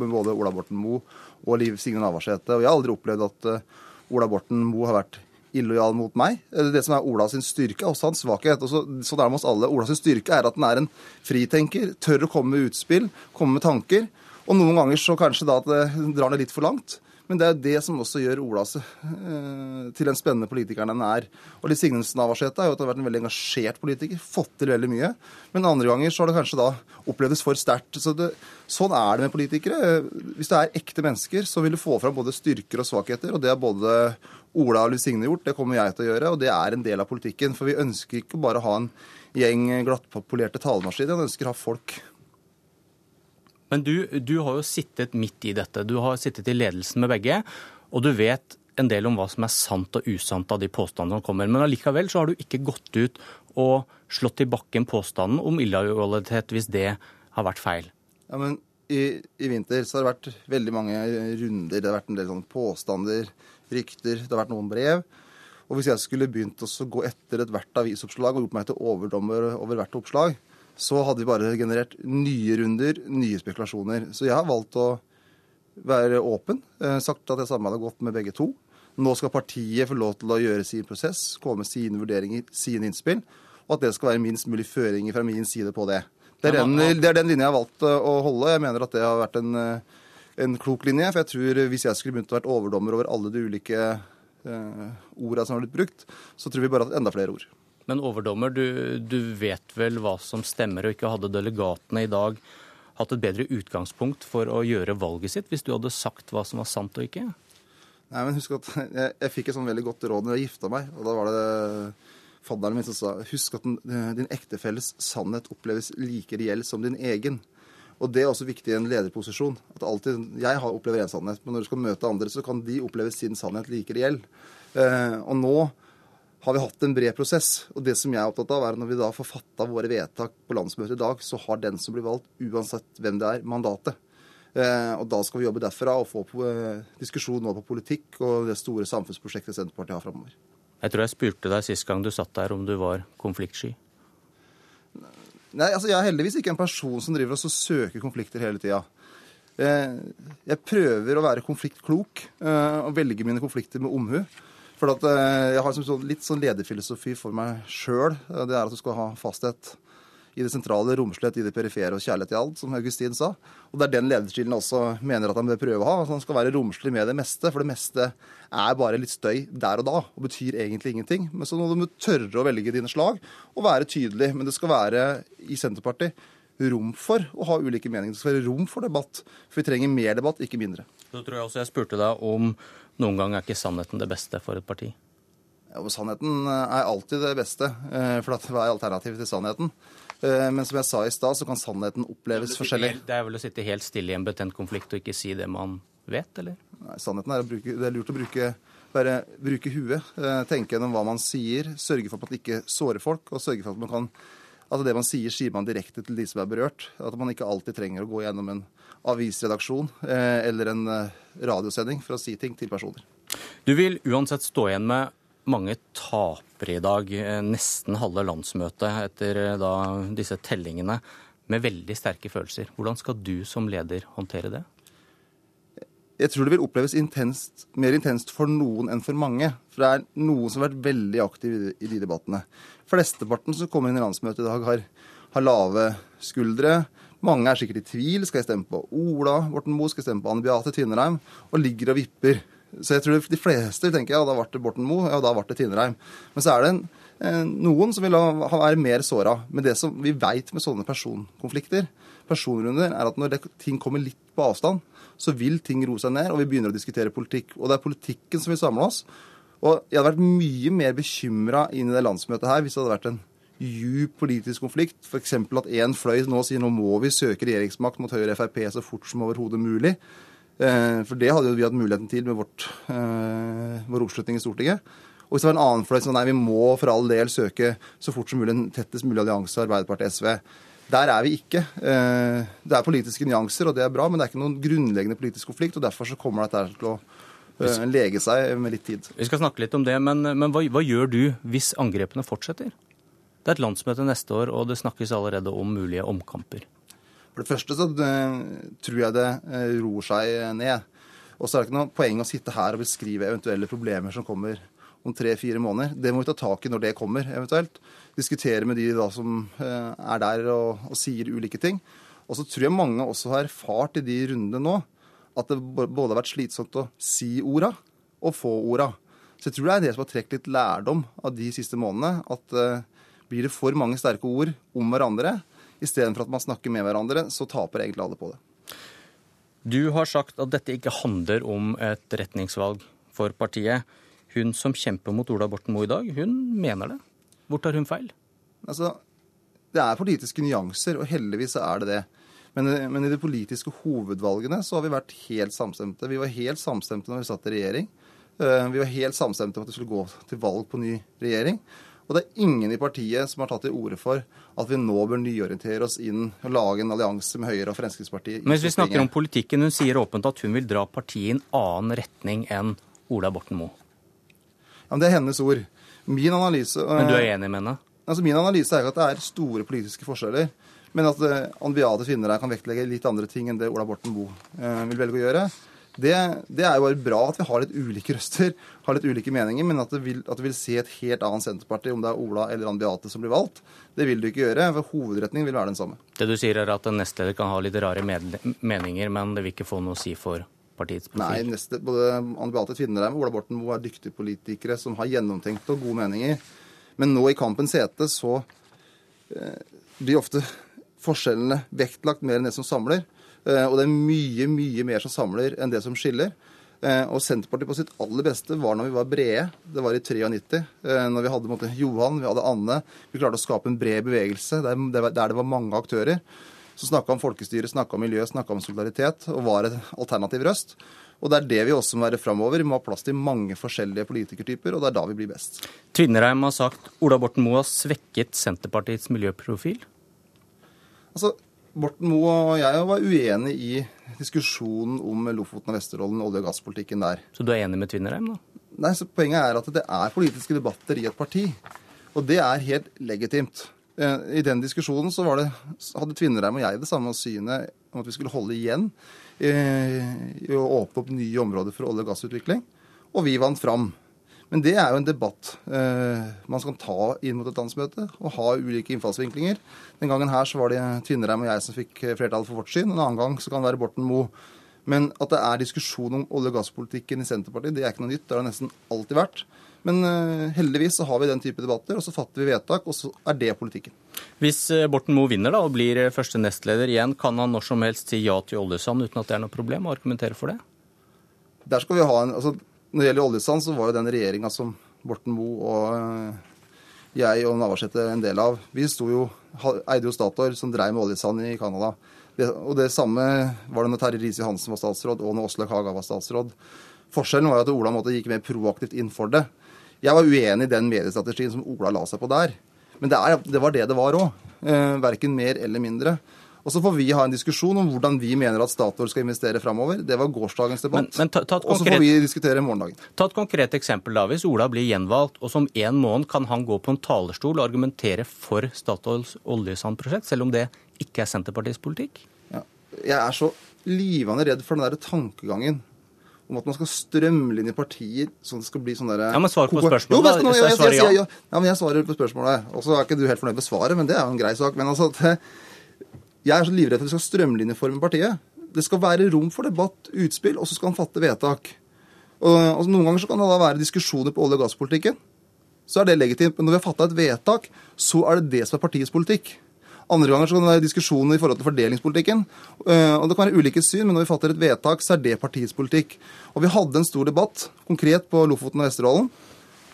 Speaker 63: med både Ola Borten Moe og Liv Signe Navarsete. Og jeg har aldri opplevd at eh, Ola Borten Moe har vært illojal mot meg. Det som er Ola sin styrke, er også hans svakhet. Og så, er det med oss alle. Ola sin styrke er at han er en fritenker, tør å komme med utspill, komme med tanker. Og noen ganger så kanskje da at det drar ned litt for langt. Men det er jo det som også gjør Ola eh, til den spennende politikeren den er. Og Liv Signe Navarsete har jo vært en veldig engasjert politiker, fått til veldig mye. Men andre ganger så har det kanskje da opplevdes for sterkt. Så sånn er det med politikere. Hvis det er ekte mennesker, så vil du få fram både styrker og svakheter. Og det har både Ola og Liv Signe gjort, det kommer jeg til å gjøre. Og det er en del av politikken. For vi ønsker ikke bare å ha en gjeng glattpolerte talemaskiner, vi ønsker å ha folk
Speaker 54: men du, du, har jo sittet midt i dette. Du har sittet i ledelsen med begge, og du vet en del om hva som er sant og usant av de påstandene som kommer. Men allikevel så har du ikke gått ut og slått i bakken påstanden om illojalitet hvis det har vært feil.
Speaker 63: Ja, men i, i, vinter så har det vært veldig mange runder. Det har vært en del sånne påstander, rykter, det har vært noen brev. Og hvis jeg skulle begynt å gå etter ethvert avisoppslag og gjort meg til overdommer over hvert oppslag, så hadde vi bare generert nye runder, nye spekulasjoner. Så jeg har valgt å være åpen, eh, sagt at jeg samarbeider godt med begge to. Nå skal partiet få lov til å gjøre sin prosess, komme med sine vurderinger, sine innspill, og at det skal være minst mulig føringer fra min side på det. Det er den, det er den linja jeg har valgt eh, å holde. Jeg mener at det har vært en, eh, en klok linje. For jeg tror hvis jeg skulle begynt å være overdommer over alle de ulike eh, orda som har blitt brukt, så tror vi bare at enda flere ord.
Speaker 54: Men overdommer, du, du, vet vel hva som stemmer, og ikke hadde delegatene i dag hatt et bedre utgangspunkt for å gjøre valget sitt, hvis du hadde sagt hva som var sant og ikke?
Speaker 63: Nei, men husk at Jeg, jeg fikk et sånn veldig godt råd når jeg gifta meg. og Da var det fadderen min som sa husk at den, din ektefelles sannhet oppleves like reell som din egen. Og Det er også viktig i en lederposisjon. at alltid, Jeg opplever én sannhet, men når du skal møte andre, så kan de oppleve sin sannhet like reell. Eh, og nå har vi hatt en bred prosess. Og det som jeg er opptatt av, er at når vi da får fatta våre vedtak på landsmøtet i dag, så har den som blir valgt, uansett hvem det er, mandatet. Eh, og da skal vi jobbe derfra og få på, eh, diskusjon nå på politikk og det store samfunnsprosjektet Senterpartiet har framover.
Speaker 54: Jeg tror jeg spurte deg sist gang du satt der om du var konfliktsky.
Speaker 63: Nei, altså Jeg er heldigvis ikke en person som driver og søker konflikter hele tida. Eh, jeg prøver å være konfliktklok og velge mine konflikter med omhu. For at, eh, jeg har liksom litt sånn lederfilosofi for meg sjøl. Det er at du skal ha fasthet i det sentrale, romslighet i det perifere og kjærlighet i alt, som Augustin sa. Og det er den lederstilen også mener at han bør prøve å ha. Han skal være romslig med det meste, for det meste er bare litt støy der og da, og betyr egentlig ingenting. Men så må du tørre å velge dine slag og være tydelig. Men det skal være i Senterpartiet rom for å ha ulike meninger. Det skal være rom for debatt. For vi trenger mer debatt, ikke mindre.
Speaker 54: Så tror jeg også jeg spurte deg om noen gang er ikke sannheten det beste for et parti?
Speaker 63: Ja, Sannheten eh, er alltid det beste, eh, for hva er alternativet til sannheten? Eh, men som jeg sa i stad, så kan sannheten oppleves forskjellig.
Speaker 54: Det er vel å sitte helt stille i en betent konflikt og ikke si det man vet, eller?
Speaker 63: Nei, sannheten er bruke Det er lurt å bruke, bare bruke huet. Tenke gjennom hva man sier. Sørge for at man ikke sårer folk, og sørge for at man kan at det man sier, sier man direkte til de som er berørt. At man ikke alltid trenger å gå gjennom en avisredaksjon eh, eller en eh, radiosending for å si ting til personer.
Speaker 54: Du vil uansett stå igjen med mange tapere i dag. Nesten halve landsmøtet etter da disse tellingene. Med veldig sterke følelser. Hvordan skal du som leder håndtere det?
Speaker 63: Jeg tror det vil oppleves intenst, mer intenst for noen enn for mange. For det er noen som har vært veldig aktive i de debattene. Flesteparten som kommer inn i landsmøtet i dag, har, har lave skuldre. Mange er sikkert i tvil. Skal jeg stemme på Ola Borten Moe? Skal jeg stemme på Anne Beate Tvinnereim? Og ligger og vipper. Så jeg tror de fleste tenker ja, da ble det Borten Moe, ja, da ble det Tvinnereim. Men så er det en, en, noen som vil være mer såra. Men det som vi veit med sånne personkonflikter, personrunder, er at når ting kommer litt på avstand, så vil ting roe seg ned, og vi begynner å diskutere politikk. Og det er politikken som vil samle oss. Og jeg hadde vært mye mer bekymra inn i det landsmøtet her hvis det hadde vært en djup politisk konflikt. F.eks. at én fløy nå sier nå må vi søke regjeringsmakt mot Høyre og Frp så fort som overhodet mulig. Eh, for det hadde jo vi hatt muligheten til med vårt, eh, vår oppslutning i Stortinget. Og hvis det var en annen fløy som nei, vi må for all del søke så fort som mulig en tettest mulig allianse Arbeiderpartiet-SV. Der er vi ikke. Eh, det er politiske nyanser, og det er bra, men det er ikke noen grunnleggende politisk konflikt. og Derfor så kommer dette til å lege seg med litt tid.
Speaker 54: Vi skal snakke litt om det, men, men hva, hva, gjør du hvis angrepene fortsetter? Det er et landsmøte neste år, og det snakkes allerede om mulige omkamper.
Speaker 63: For det første så det, tror jeg det roer seg ned. Og så er det ikke noe poeng å sitte her og beskrive eventuelle problemer som kommer om tre-fire måneder. Det må vi ta tak i når det kommer, eventuelt. Diskutere med de da som uh, er der og, og, sier ulike ting. Og så tror jeg mange også har erfart i de rundene nå at det både har vært slitsomt å si orda og få orda. Så jeg tror det er det som har trukket litt lærdom av de siste månedene. At blir det for mange sterke ord om hverandre, istedenfor at man snakker med hverandre, så taper egentlig alle på det.
Speaker 54: Du har sagt at dette ikke handler om et retningsvalg for partiet. Hun som kjemper mot Ola Borten Moe i dag, hun mener det. Hvor tar hun feil?
Speaker 63: Altså, det er politiske nyanser, og heldigvis er det det. Men, men, i de politiske hovedvalgene så har vi vært helt samstemte. Vi var helt samstemte når vi satt i regjering. Eh, vi var helt samstemte om at vi skulle gå til valg på ny regjering. Og det er ingen i partiet som har tatt til orde for at vi nå bør nyorientere oss inn og lage en allianse med Høyre og Fremskrittspartiet.
Speaker 54: Men hvis vi snakker om politikken, hun sier åpent at hun vil dra partiet i en annen retning enn Ola Borten Moe.
Speaker 63: Men Det er hennes ord. Min analyse
Speaker 54: Men du er enig med henne?
Speaker 63: Altså, Min analyse er jo at det er store politiske forskjeller. Men at uh, Ann Beate Finnereid kan vektlegge litt andre ting enn det Ola Borten Boe uh, vil velge å gjøre. Det, det, er jo bare bra at vi har litt ulike røster, har litt ulike meninger, men at du vil, vil se et helt annet Senterparti, om det er Ola eller Ann Beate som blir valgt, det vil du ikke gjøre. for Hovedretningen vil være den samme.
Speaker 54: Det du sier er at en nestleder kan ha litt rare meninger, men det vil ikke få noe å si for partiets profil?
Speaker 63: Nei, neste, både Anne Beate Tvinnereim og Ola Borten Moe er dyktige politikere som har gjennomtenkte og gode meninger. Men nå i kampens hete så eh, blir ofte forskjellene vektlagt mer enn det som samler. Eh, og det er mye, mye mer som samler enn det som skiller. Eh, og Senterpartiet på sitt aller beste var når vi var brede. Det var i 93. Eh, når vi hadde måte, Johan, vi hadde Anne. Vi klarte å skape en bred bevegelse der, der det var mange aktører. Som snakka om folkestyre, snakka om miljø, snakka om solidaritet og var et alternativ røst. Og det er det vi også må være framover. Vi må ha plass til mange forskjellige politikertyper, og det er da vi blir best.
Speaker 54: Tvinnereim har sagt Ola Borten Moe har svekket Senterpartiets miljøprofil.
Speaker 63: Altså, Borten Moe og jeg var uenige i diskusjonen om Lofoten og Vesterålen, olje- og gasspolitikken der.
Speaker 54: Så du er enig med Tvinnereim, da?
Speaker 63: Nei, så Poenget er at det er politiske debatter i et parti. Og det er helt legitimt. Eh, I den diskusjonen så det, hadde Tvinnereim og jeg det samme synet om at vi skulle holde igjen eh, i å åpne opp nye områder for olje- og gassutvikling. Og vi vant fram. Men det er jo en debatt eh, man skal ta inn mot et landsmøte, og ha ulike innfallsvinklinger. Den gangen her så var det Tvinnereim og jeg som fikk flertall for vårt syn. En annen gang så kan det være Borten Moe. Men at det er diskusjon om olje- og gasspolitikken i Senterpartiet, det er ikke noe nytt. Det har det nesten alltid vært. Men uh, heldigvis så har vi den type debatter, og så fatter vi vedtak, og så er det politikken.
Speaker 54: Hvis uh, Borten Moe vinner da, og blir uh, første nestleder igjen, kan han når som helst si ja til oljesand uten at det er noe problem, og argumentere for det?
Speaker 63: Der skal vi ha en, altså når det gjelder oljesand, så var jo den regjeringa som Borten Moe og eh, jeg og Navarsete en del av, vi jo, eide jo Statoil, som dreiv med oljesand i Canada. og det samme var det når Terje Riise-Johansen var statsråd, og når Åslaug Haga var statsråd. Forskjellen var jo at Ola måtte gikk mer proaktivt inn for det. Jeg var uenig i den mediestrategien som Ola la seg på der. Men det, er, det var det det var òg. Eh, verken mer eller mindre. Og så får vi ha en diskusjon om hvordan vi mener at Statoil skal investere framover. Det var gårsdagens debatt.
Speaker 54: Men, men ta, ta
Speaker 63: Og så får vi diskutere morgendagen.
Speaker 54: Ta et konkret eksempel. da. Hvis Ola blir gjenvalgt, og som en måned kan han gå på en talerstol og argumentere for Statoils oljesandprosjekt, selv om det ikke er Senterpartiets politikk?
Speaker 63: Ja. Jeg er så livende redd for den der tankegangen om at man skal strømlinje partier sånn at det skal bli sånn derre
Speaker 54: Ja, men svar på
Speaker 63: Jo,
Speaker 54: spørsmålet,
Speaker 63: men jeg, jeg, jeg,
Speaker 54: ja,
Speaker 63: men jeg svarer på spørsmålet. Og så er ikke du helt fornøyd med svaret, men det er jo en grei sak. Men altså, at, eh, jeg er så livredd for at vi skal strømlinjeforme partiet. Det skal være rom for debatt, utspill, og så skal han fatte vedtak. Og, og Noen ganger så kan det da være diskusjoner på olje- og gasspolitikken. Så er det legitimt. Men når vi har fatta et vedtak, så er det det som er partiets politikk. Andre ganger så kan det være diskusjoner i forhold til fordelingspolitikken. Eh, og Det kan være ulike syn, men når vi fatter et vedtak, så er det partiets politikk. Og Vi hadde en stor debatt konkret på Lofoten og Vesterålen.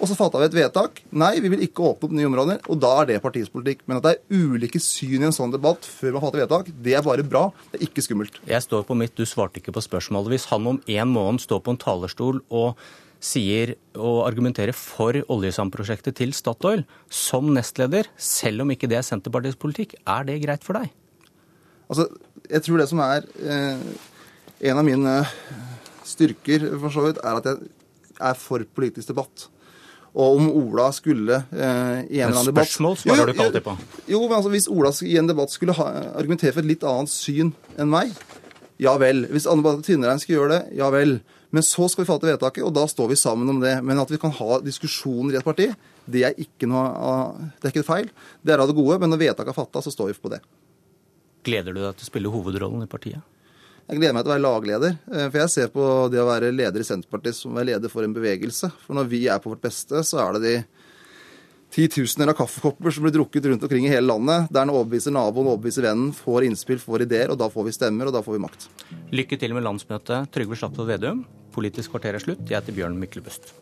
Speaker 63: Og så fatta vi et vedtak. Nei, vi vil ikke åpne opp nye områder. Og da er det partiets politikk. Men at det er ulike syn i en sånn debatt før man fatter vedtak, det er bare bra. Det er ikke skummelt.
Speaker 54: Jeg står på mitt, du svarte ikke på spørsmålet. Hvis han om en måned står på en talerstol og sier og argumenterer for oljesandprosjektet til Statoil som nestleder, selv om ikke det er Senterpartiets politikk, er det greit for deg?
Speaker 63: Altså, jeg tror det som er eh, en av mine styrker, for så vidt, er at jeg er for politisk debatt. Og om Ola skulle eh, i en eller annen debatt
Speaker 54: spørsmål svarer du ikke alltid på.
Speaker 63: Jo, men altså, Hvis Ola i en debatt skulle ha, argumentere for et litt annet syn enn meg, ja vel. Hvis Anne Beate Tvinnereim skal gjøre det, ja vel. Men så skal vi fatte vedtaket, og da står vi sammen om det. Men at vi kan ha diskusjoner i et parti, det er ikke noe det er ikke feil. Det er av det gode, men når vedtaket er fatta, så står vi på det.
Speaker 54: Gleder du deg til å spille hovedrollen i partiet?
Speaker 63: Jeg gleder meg til å være lagleder. eh, For jeg ser på det å være leder i Senterpartiet som å være leder for en bevegelse. For når vi er på vårt beste, så er det de titusener av kaffekopper som blir drukket rundt omkring i hele landet, der en overbeviser naboen, overbeviser vennen, får innspill, får ideer, og da får vi stemmer, og da får vi makt.
Speaker 54: Lykke til med landsmøtet, Trygve Slagsvold Vedum. Politisk kvarter er slutt. Jeg heter Bjørn Myklebust.